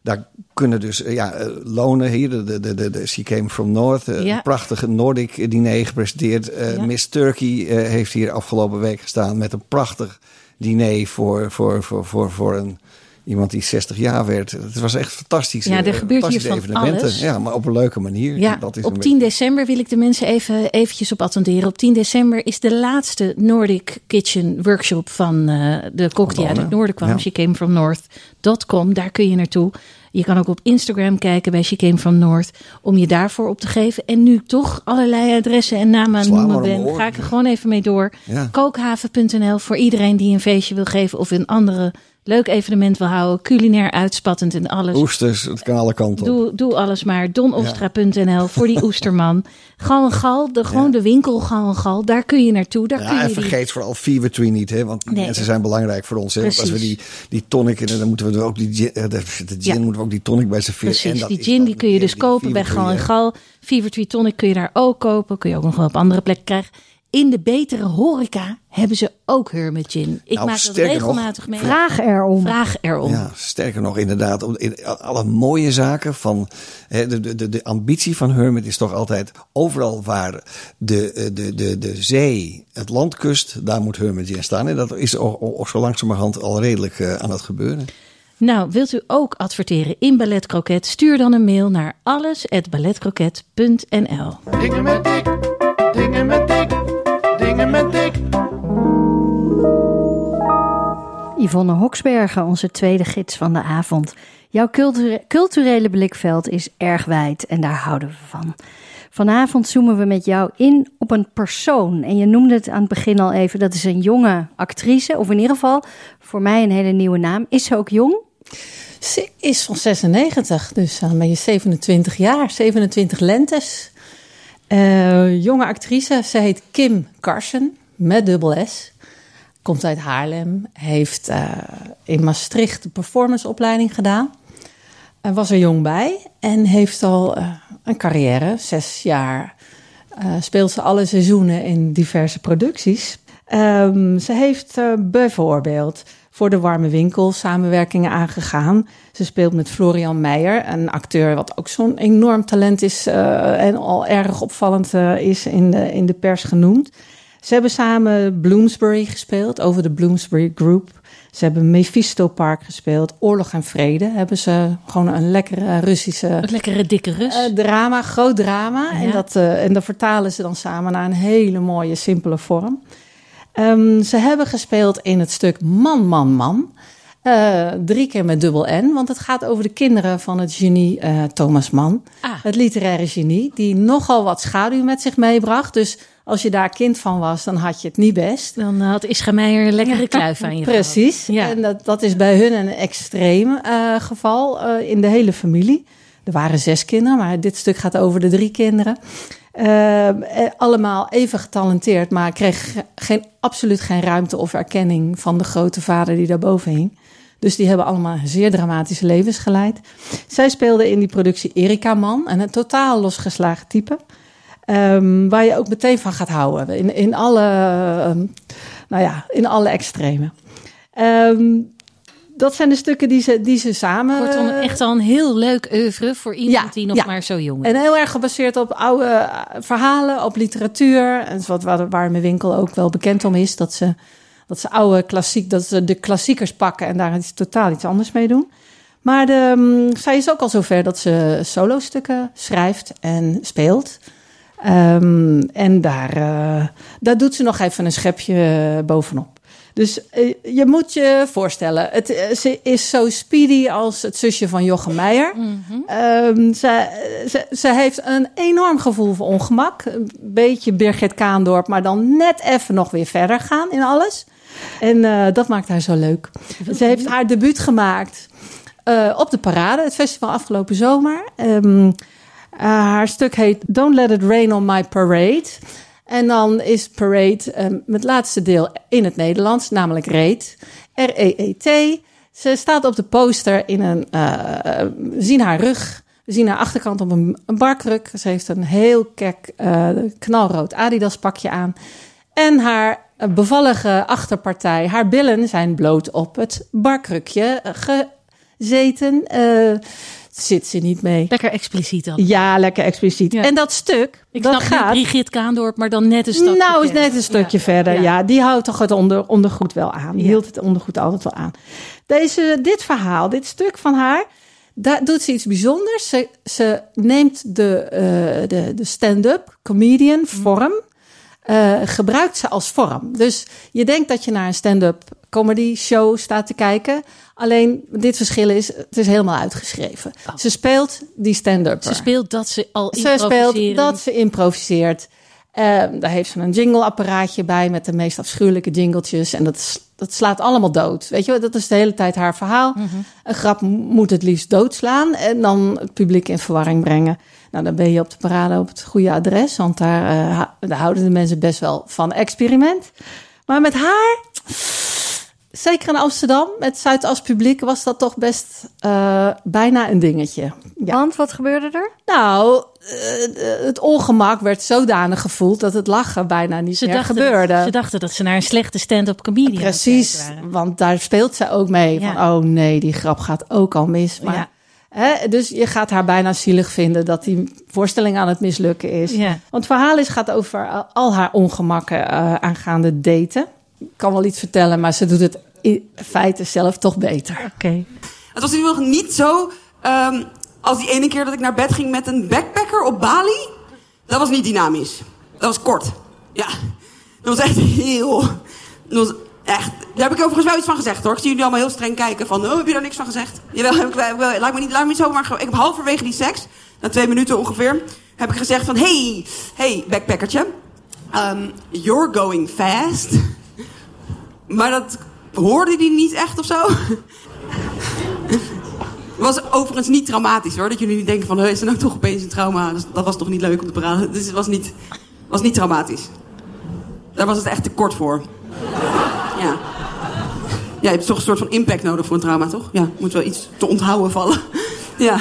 daar kunnen dus eh, ja, eh, lonen hier. De, de, de, de, She Came From North. eh, Ja. Een prachtige Nordic diner gepresenteerd. Ja. Miss Turkey heeft hier afgelopen week gestaan met een prachtig diner voor, voor, voor, voor, voor een, iemand die 60 jaar werd. Het was echt fantastisch. Ja, er eh, gebeurt hier van evenementen. alles. Ja, maar op een leuke manier. Ja, dat is op een 10 december wil ik de mensen even eventjes op attenderen. Op 10 december is de laatste Nordic Kitchen workshop van eh, de kok die uit het noorden kwam. Ja. She came from north.com. Daar kun je naartoe. Je kan ook op Instagram kijken bij She Came From North om je daarvoor op te geven. En nu toch allerlei adressen en namen aan noemen ben, ga ik er gewoon even mee door. Ja. Kookhaven.nl voor iedereen die een feestje wil geven of een andere leuk evenement wil houden. Culinair uitspattend en alles. Oesters, het kan alle kanten op. Doe, doe alles maar. Donostra.nl voor die oesterman. Gal en Gal, de, gewoon de winkel Gal en Gal. Daar kun je naartoe. Daar kun je en die- vergeet vooral Fever Tree niet, hè? want Nee. mensen zijn belangrijk voor ons. Hè? Want als we die, die tonic, en dan moeten we er ook die gin, eh, de, gin moeten we ook die tonic bij serveren. En Precies, dat die gin die kun je dus kopen bij Gal en. Gal. Fever Tree Tonic kun je daar ook kopen. Kun je ook nog wel op andere plekken krijgen. In de betere horeca hebben ze ook Hermit Gin. Ik Nou, maak nog, regelmatig mee. Vraag erom. Vraag erom. Ja, sterker nog, inderdaad. om- in alle mooie zaken van. hè, De, de, de, de ambitie van Hermit is toch altijd. Overal waar de, eh, de, de, de zee het land kust, daar moet Hermit Gin staan. En dat is zo langzamerhand al redelijk eh, aan het gebeuren. Nou, wilt u ook adverteren in Ballet Croquet? Stuur dan een mail naar alles@balletcroquet.nl. Dingen met dik, dingen met dik, Yvonne Hoksbergen, onze tweede gids van de avond. Jouw culture- culturele blikveld is erg wijd en daar houden we van. Vanavond zoomen we met jou in op een persoon. En je noemde het aan het begin al even, dat is een jonge actrice. Of in ieder geval, voor mij een hele nieuwe naam. Is ze ook jong? Ze is van 96, dus dan ben je 27 jaar, 27 lentes. Eh, jonge actrice, ze heet Kim Carson, met dubbel S. Komt uit Haarlem, heeft eh, in Maastricht de performanceopleiding gedaan. Was er jong bij en heeft al eh, een carrière, zes jaar. eh, speelt ze alle seizoenen in diverse producties. Ehm, ze heeft bijvoorbeeld voor de Warme Winkel samenwerkingen aangegaan. Ze speelt met Florian Meijer, een acteur wat ook zo'n enorm talent is en al erg opvallend is in de, in de pers genoemd. Ze hebben samen Bloomsbury gespeeld, over de Bloomsbury Group. Ze hebben Mephisto Park gespeeld, Oorlog en Vrede. Hebben ze gewoon een lekkere Russische Een lekkere dikke Rus. eh, drama, groot drama. En, dat, eh, en dat vertalen ze dan samen naar een hele mooie, simpele vorm. Ehm, ze hebben gespeeld in het stuk Man, Man, Man. Eh, drie keer met dubbel N, want het gaat over de kinderen van het genie Thomas Mann. Ah. Het literaire genie, die nogal wat schaduw met zich meebracht. Dus als je daar kind van was, dan had je het niet best. Dan had Ischa Meijer een lekkere kluif aan je. Precies. Ja. En dat, dat is bij hun een extreem eh, geval eh, in de hele familie. Er waren zes kinderen, maar dit stuk gaat over de drie kinderen. Eh, eh, allemaal even getalenteerd, maar kreeg geen, absoluut geen ruimte of erkenning van de grote vader die daarboven hing. Dus die hebben allemaal zeer dramatische levens geleid. Zij speelde in die productie Erika Man, en een totaal losgeslagen type. Ehm, waar je ook meteen van gaat houden. In, in, alle, ehm, nou ja, in alle extremen. Ehm, dat zijn de stukken die ze, die ze samen... Kortom, echt al een heel leuk oeuvre voor iemand Ja, die nog ja. maar zo jong is. En heel erg gebaseerd op oude eh, verhalen, op literatuur. En wat, waar, waar mijn winkel ook wel bekend om is. Dat ze, dat ze oude klassiek, dat ze de klassiekers pakken en daar iets, totaal iets anders mee doen. Maar de, zij is ook al zover dat ze solo-stukken schrijft en speelt. Ehm, en daar, eh, daar doet ze nog even een schepje bovenop. Dus eh, je moet je voorstellen, het, eh, ze is zo speedy als het zusje van Jochem Meijer. Ehm, ze, ze, ze heeft een enorm gevoel voor ongemak. Een beetje Birgit Kaandorp, maar dan net even nog weer verder gaan in alles. En dat maakt haar zo leuk. Ze heeft haar debuut gemaakt op de Parade, het festival afgelopen zomer. Ehm, eh, haar stuk heet Don't Let It Rain on My Parade. En dan is Parade ehm, het laatste deel in het Nederlands, namelijk Reet. R-E-E-T. Ze staat op de poster in een. eh, we zien haar rug. We zien haar achterkant op een, barkruk. Ze heeft een heel kek eh, knalrood Adidas pakje aan. En haar eh, bevallige achterpartij, haar billen zijn bloot op het barkrukje eh, gezeten. Eh, zit ze niet mee. Lekker expliciet dan. Ja, lekker expliciet. Ja. En dat stuk, Ik dat snap gaat... Brigitte Kaandorp, maar dan net een stapje Nou, is net een stukje Ja. verder. Ja. Ja. die houdt toch het onder, ondergoed wel aan. Die hield het ondergoed altijd wel aan. Deze, dit verhaal, dit stuk van haar, daar doet ze iets bijzonders. Ze, ze neemt de, eh, de, de stand-up comedian vorm, eh, gebruikt ze als vorm. Dus je denkt dat je naar een stand-up comedy show staat te kijken. Alleen dit verschil is, het is helemaal uitgeschreven. Ze speelt die stand-up. Ze speelt dat ze al Ze speelt dat ze improviseert. Ehm, daar heeft ze een jingle-apparaatje bij met de meest afschuwelijke jingletjes. En dat, dat slaat allemaal dood. Weet je, dat is de hele tijd haar verhaal. Mhm. Een grap moet het liefst doodslaan en dan het publiek in verwarring brengen. Nou, dan ben je op de parade op het goede adres, want daar, eh, daar houden de mensen best wel van experiment. Maar met haar, zeker in Amsterdam, met Zuidas publiek, was dat toch best eh, bijna een dingetje. Ja. Want wat gebeurde er? Nou, eh, het ongemak werd zodanig gevoeld dat het lachen bijna niet Ze meer dachten, gebeurde. Dat, ze dachten dat ze naar een slechte stand-up comedian aan het Precies, want daar speelt ze ook mee. Ja. Van, oh nee, die grap gaat ook al mis. Maar, Ja. hè, dus je gaat haar bijna zielig vinden dat die voorstelling aan het mislukken is. Ja. Want het verhaal is, gaat over al- al haar ongemakken eh, aangaande daten. Ik kan wel iets vertellen, maar ze doet het in feite zelf toch beter. Oké. Het was in ieder geval niet zo ehm, als die ene keer dat ik naar bed ging met een backpacker op Bali. Dat was niet dynamisch. Dat was kort. Ja. Dat was echt heel... Dat was echt... Daar heb ik overigens wel iets van gezegd hoor. Ik zie jullie allemaal heel streng kijken van... Oh, heb je daar niks van gezegd? Jawel, heb ik wel, wel- laat me niet, laat me niet zo, maar ik heb halverwege die seks, na twee minuten ongeveer, heb ik gezegd van... Hey, hey, backpackertje. Um, you're going fast. Maar dat hoorde hij niet echt of zo. was overigens niet traumatisch hoor. Dat jullie niet denken van, "Huh, is er nou toch opeens een trauma? Dat was toch niet leuk om te praten. Dus het was niet, was niet traumatisch. Daar was het echt te kort voor. Ja. Ja, je hebt toch een soort van impact nodig voor een trauma, toch? Ja, moet wel iets te onthouden vallen. ja.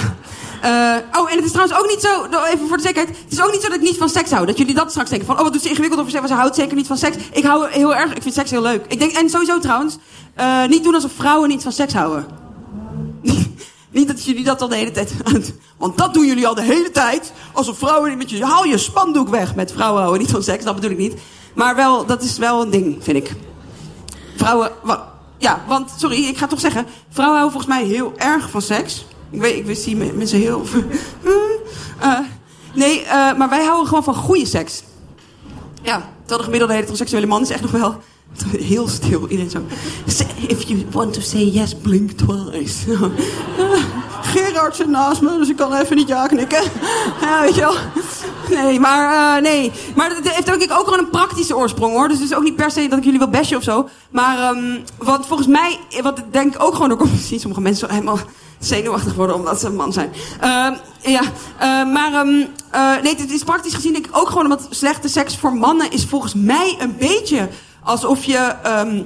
Eh, oh, en het is trouwens ook niet zo, even voor de zekerheid. Het is ook niet zo dat ik niet van seks hou. Dat jullie dat straks denken van, oh, wat doet ze ingewikkeld over seks? Ze houdt zeker niet van seks. Ik hou heel erg, ik vind seks heel leuk. Ik denk, en sowieso trouwens, eh, niet doen alsof vrouwen niet van seks houden. Niet dat jullie dat al de hele tijd Want dat doen jullie al de hele tijd. Alsof vrouwen niet met je... Haal je spandoek weg met vrouwen houden niet van seks. Dat bedoel ik niet. Maar wel, dat is wel een ding, vind ik. Vrouwen... ja, want, sorry, ik ga toch zeggen... Vrouwen houden volgens mij heel erg van seks. Ik weet, ik zie me- mensen heel... Eh, nee, eh, maar wij houden gewoon van goede seks. Ja, terwijl de gemiddelde heteroseksuele man is echt nog wel heel stil. Iedereen zo. If you want to say yes, blink twice. Gerard zit naast me, dus ik kan even niet ja knikken. Ja, weet je wel. Nee, maar eh, nee. Maar het heeft denk ik ook gewoon een praktische oorsprong hoor. Dus het is ook niet per se dat ik jullie wil bashen of zo. Maar ehm, wat volgens mij, wat ik denk ook gewoon door komt sommige mensen helemaal zenuwachtig worden omdat ze een man zijn. Ehm, ja, eh, maar eh, nee, het is praktisch gezien denk ik ook gewoon omdat slechte seks voor mannen is volgens mij een beetje alsof je ehm,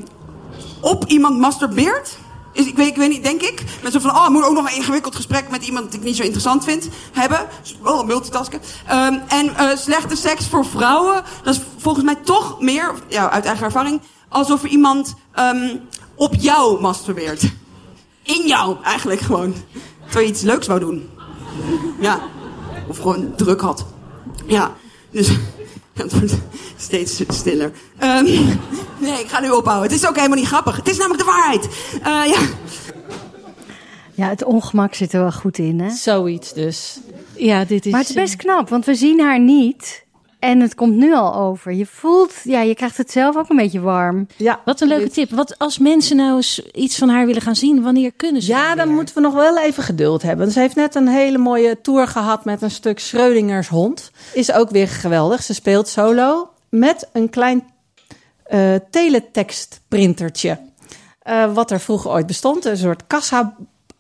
op iemand masturbeert. Is, ik, weet, ik weet niet, denk ik. Met zo van, oh, ik moet ook nog een ingewikkeld gesprek met iemand die ik niet zo interessant vind hebben. Oh, multitasken. Ehm, en eh, slechte seks voor vrouwen, dat is volgens mij toch meer, ja, uit eigen ervaring, alsof iemand ehm, op jou masturbeert. In jou, eigenlijk gewoon. Terwijl je iets leuks wou doen. Ja. Of gewoon druk had. Ja. Dus het wordt steeds stiller. Ehm, nee, ik ga nu ophouden. Het is ook helemaal niet grappig. Het is namelijk de waarheid. Eh, ja. Ja, het ongemak zit er wel goed in, hè? Zoiets dus. Ja, dit is... Maar het is best knap, want we zien haar niet. En het komt nu al over. Je voelt, ja, je krijgt het zelf ook een beetje warm. Ja, Wat een leuke tip. Wat als mensen nou eens iets van haar willen gaan zien, wanneer kunnen ze? Ja, dan moeten we nog wel even geduld hebben. Ze heeft net een hele mooie tour gehad met een stuk Schreudingers hond. Is ook weer geweldig. Ze speelt solo met een klein eh teletextprintertje. Eh, wat er vroeger ooit bestond. Een soort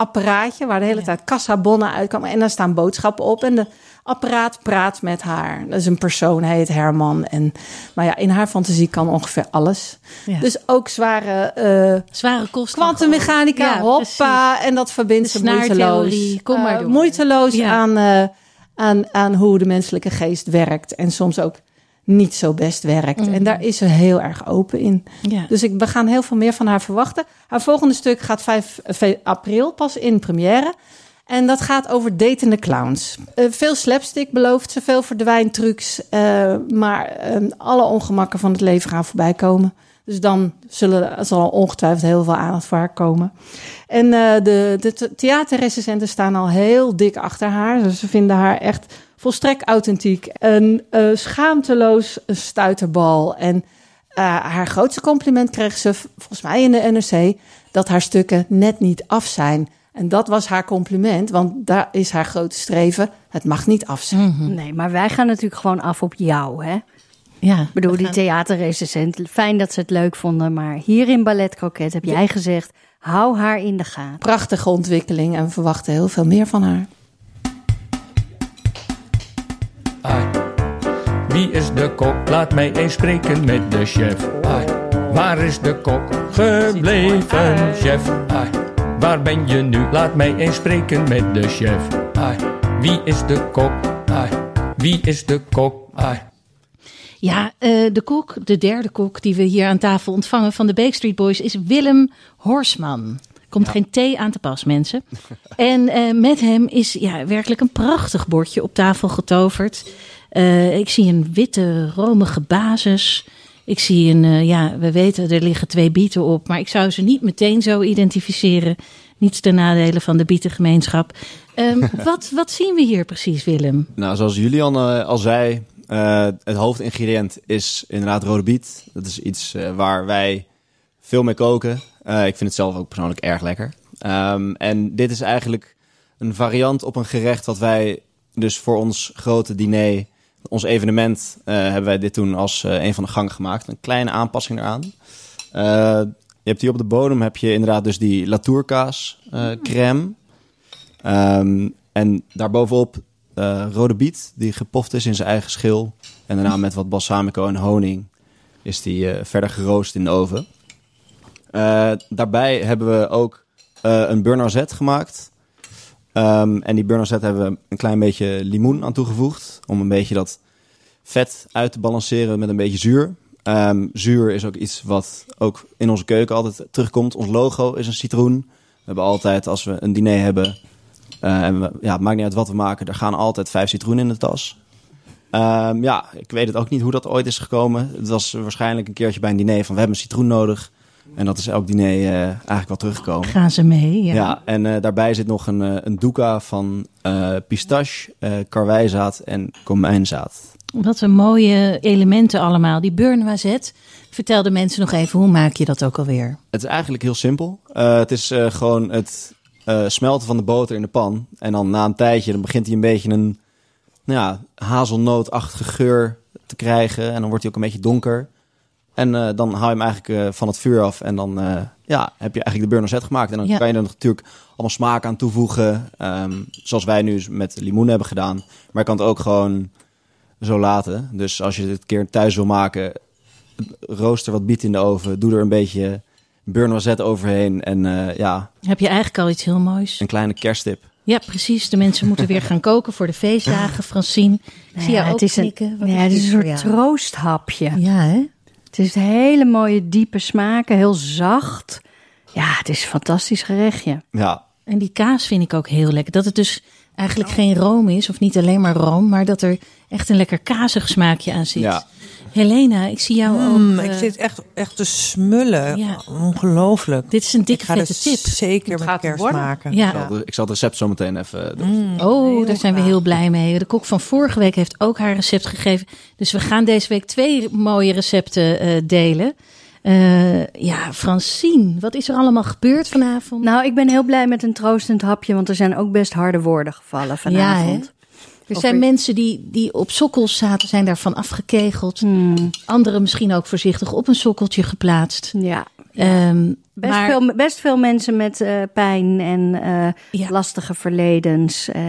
kassa-apparaatje waar de hele tijd kassabonnen uitkwamen. En daar staan boodschappen op. En de apparaat praat met haar. Dat is een persoon, hij heet Herman. En, maar ja, in haar fantasie kan ongeveer alles. Ja. Dus ook zware... eh, Zware kosten. Kwantummechanica, Ja, hoppa. En dat verbindt ze moeiteloos. kom maar eh, door. moeiteloos Ja. aan, eh, aan, aan hoe de menselijke geest werkt. En soms ook niet zo best werkt. Mhm. En daar is ze heel erg open in. Ja. Dus ik, we gaan heel veel meer van haar verwachten. Haar volgende stuk gaat 5 fe- april pas in première. En dat gaat over datende clowns. Eh, veel slapstick belooft ze, veel verdwijntrucs. eh, maar eh, alle ongemakken van het leven gaan voorbij komen. Dus dan zullen, er zal ongetwijfeld heel veel aandacht voor haar komen. En eh, de, de the- theaterrecensenten staan al heel dik achter haar. Dus ze vinden haar echt volstrekt authentiek. Een eh, schaamteloos stuiterbal. En eh, haar grootste compliment kreeg ze volgens mij in de NRC... dat haar stukken net niet af zijn. En dat was haar compliment, want daar is haar grote streven. Het mag niet af zijn. Nee, maar wij gaan natuurlijk gewoon af op jou, hè? Ja, Ik bedoel, die theaterrecensent, fijn dat ze het leuk vonden. Maar hier in Ballet Croquet heb jij gezegd, hou haar in de gaten. Prachtige ontwikkeling en we verwachten heel veel meer van haar. Ai. Wie is de kok? Laat mij eens spreken met de chef. Ai. Waar is de kok gebleven, chef? Ai. Waar ben je nu? Laat mij eens spreken met de chef. Ai. Wie is de kok? Ai. wie is de kok? Ai. Ja, eh, de kok, de derde kok die we hier aan tafel ontvangen van de Bake Street Boys is Willem Horsman. Komt geen thee aan te pas, mensen. en eh, met hem is ja, werkelijk een prachtig bordje op tafel getoverd. Eh, ik zie een witte, romige basis. Ik zie een, eh, ja, we weten er liggen twee bieten op, maar ik zou ze niet meteen zo identificeren. Niets ten nadele van de bietengemeenschap. Ehm, wat, wat zien we hier precies, Willem? Nou, zoals Julian eh, al zei, eh, het hoofdingrediënt is inderdaad rode biet. Dat is iets waar wij veel mee koken. Eh, ik vind het zelf ook persoonlijk erg lekker. Ehm, en dit is eigenlijk een variant op een gerecht wat wij dus voor ons grote diner, ons evenement, eh, hebben wij dit toen als eh, een van de gangen gemaakt. Een kleine aanpassing eraan. Je hebt hier op de bodem heb je inderdaad dus die latourkaas eh, crème. Ehm, en daarbovenop rode biet, die gepoft is in zijn eigen schil. En daarna met wat balsamico en honing is die verder geroost in de oven. Eh, daarbij hebben we ook eh, een beurre gemaakt. Ehm, en die beurre hebben we een klein beetje limoen aan toegevoegd. Om een beetje dat vet uit te balanceren met een beetje zuur. Ehm, zuur is ook iets wat ook in onze keuken altijd terugkomt. Ons logo is een citroen. We hebben altijd, als we een diner hebben... eh, en ja, het maakt niet uit wat we maken. Er gaan altijd vijf citroenen in de tas. Ehm, ja, ik weet het ook niet hoe dat ooit is gekomen. Het was waarschijnlijk een keertje bij een diner van... we hebben een citroen nodig. En dat is elk diner eh, eigenlijk wel teruggekomen. Gaan ze mee? Ja. Ja, en eh, daarbij zit nog een, eh, een doeka van pistache, karwijzaad en komijnzaad. Wat een mooie elementen allemaal. Die beurnoiset. Vertel de mensen nog even, hoe maak je dat ook alweer? Het is eigenlijk heel simpel. Het is gewoon het smelten van de boter in de pan. En dan na een tijdje dan begint hij een beetje een nou ja, hazelnootachtige geur te krijgen. En dan wordt hij ook een beetje donker. En eh, dan haal je hem eigenlijk eh, van het vuur af. En dan eh, ja, heb je eigenlijk de beurnoiset gemaakt. En dan Ja. kan je er natuurlijk allemaal smaak aan toevoegen. Ehm, zoals wij nu met limoen hebben gedaan. Maar je kan het ook gewoon zo laten. Dus als je het een keer thuis wil maken, rooster wat biet in de oven. Doe er een beetje beurnoiset overheen. En eh, ja, Heb je eigenlijk al iets heel moois? een kleine kersttip. Ja, precies. De mensen moeten weer gaan koken voor de feestdagen. Francine, ik zie Ja, jou ook het is een, knikken. Ja, het is dit een soort troosthapje. Ja, hè? Het is hele mooie diepe smaken, heel zacht. Ja, het is een fantastisch gerechtje. Ja, En die kaas vind ik ook heel lekker. Dat het dus eigenlijk geen room is, of niet alleen maar room, maar dat er echt een lekker kazig smaakje aan zit. Ja. Helena, ik zie jou Mm, ook. ik eh, zit echt, echt te smullen. Ja. Ongelooflijk. Dit is een dikke vette dus tip. zeker met kerst worden. maken. Ja. Ik zal de- Ik zal het recept zo meteen even doen. Oh, daar zijn we heel blij mee. De kok van vorige week heeft ook haar recept gegeven. Dus we gaan deze week twee mooie recepten eh, delen. Eh, ja, Francine, wat is er allemaal gebeurd vanavond? Nou, ik ben heel blij met een troostend hapje, want er zijn ook best harde woorden gevallen vanavond. Ja, Er Over- zijn mensen die, die op sokkels zaten, zijn daarvan afgekegeld. Hmm. Anderen misschien ook voorzichtig op een sokkeltje geplaatst. Ja. Ehm, Best, maar- veel, best veel mensen met eh, pijn en eh, lastige verledens. Eh,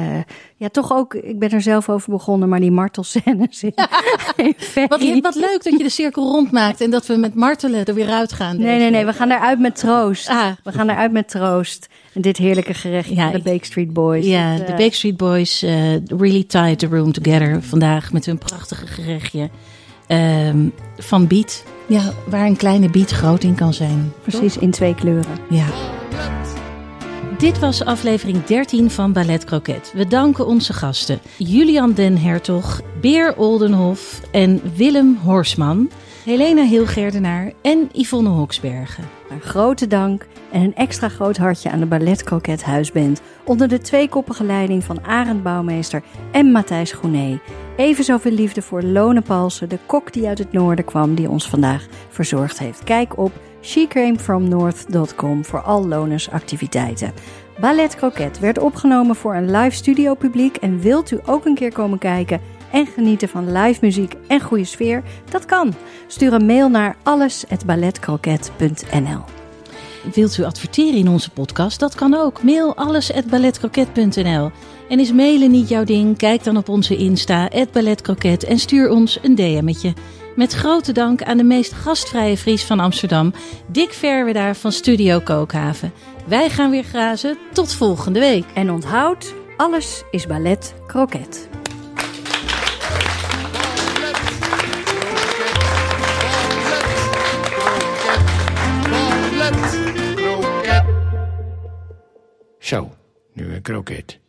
ja, toch ook, ik ben er zelf over begonnen, maar die martelscènes in, in Ferry. Wat, wat leuk dat je de cirkel rondmaakt en dat we met martelen er weer uitgaan. Nee, nee, nee, we gaan eruit met troost. We gaan eruit met troost. En dit heerlijke gerecht Ja, van de Bake Street Boys. Ja, de Bake Street Boys really tied the room together vandaag met hun prachtige gerechtje ehm, van biet. Ja, waar een kleine biet groot in kan zijn. Precies, in twee kleuren. Ja. Dit was aflevering 13 van Ballet Croquet. We danken onze gasten Julian den Hertog, Beer Oldenhof en Willem Horsman, Helena Hilgerdenaar en Yvonne Hoksbergen. Een grote dank en een extra groot hartje aan de Ballet Croquet Huisband. Onder de tweekoppige leiding van Arend Bouwmeester en Matthijs Groené. Even zoveel liefde voor Lone Palsen, de kok die uit het noorden kwam, die ons vandaag verzorgd heeft. Kijk op shecamefromnorth.com voor al Lones activiteiten. Ballet Croquet werd opgenomen voor een live studio publiek. En wilt u ook een keer komen kijken en genieten van live muziek en goede sfeer? Dat kan. Stuur een mail naar alles@balletcroquet.nl. Wilt u adverteren in onze podcast? Dat kan ook. Mail alles@balletcroquet.nl. En is mailen niet jouw ding? Kijk dan op onze Insta @balletcroquet en stuur ons een DM'tje. Met grote dank aan de meest gastvrije Fries van Amsterdam, Dick Verwedaar van Studio Kookhaven. Wij gaan weer grazen. Tot volgende week. En onthoud, alles is ballet. Zo, nu een kroket.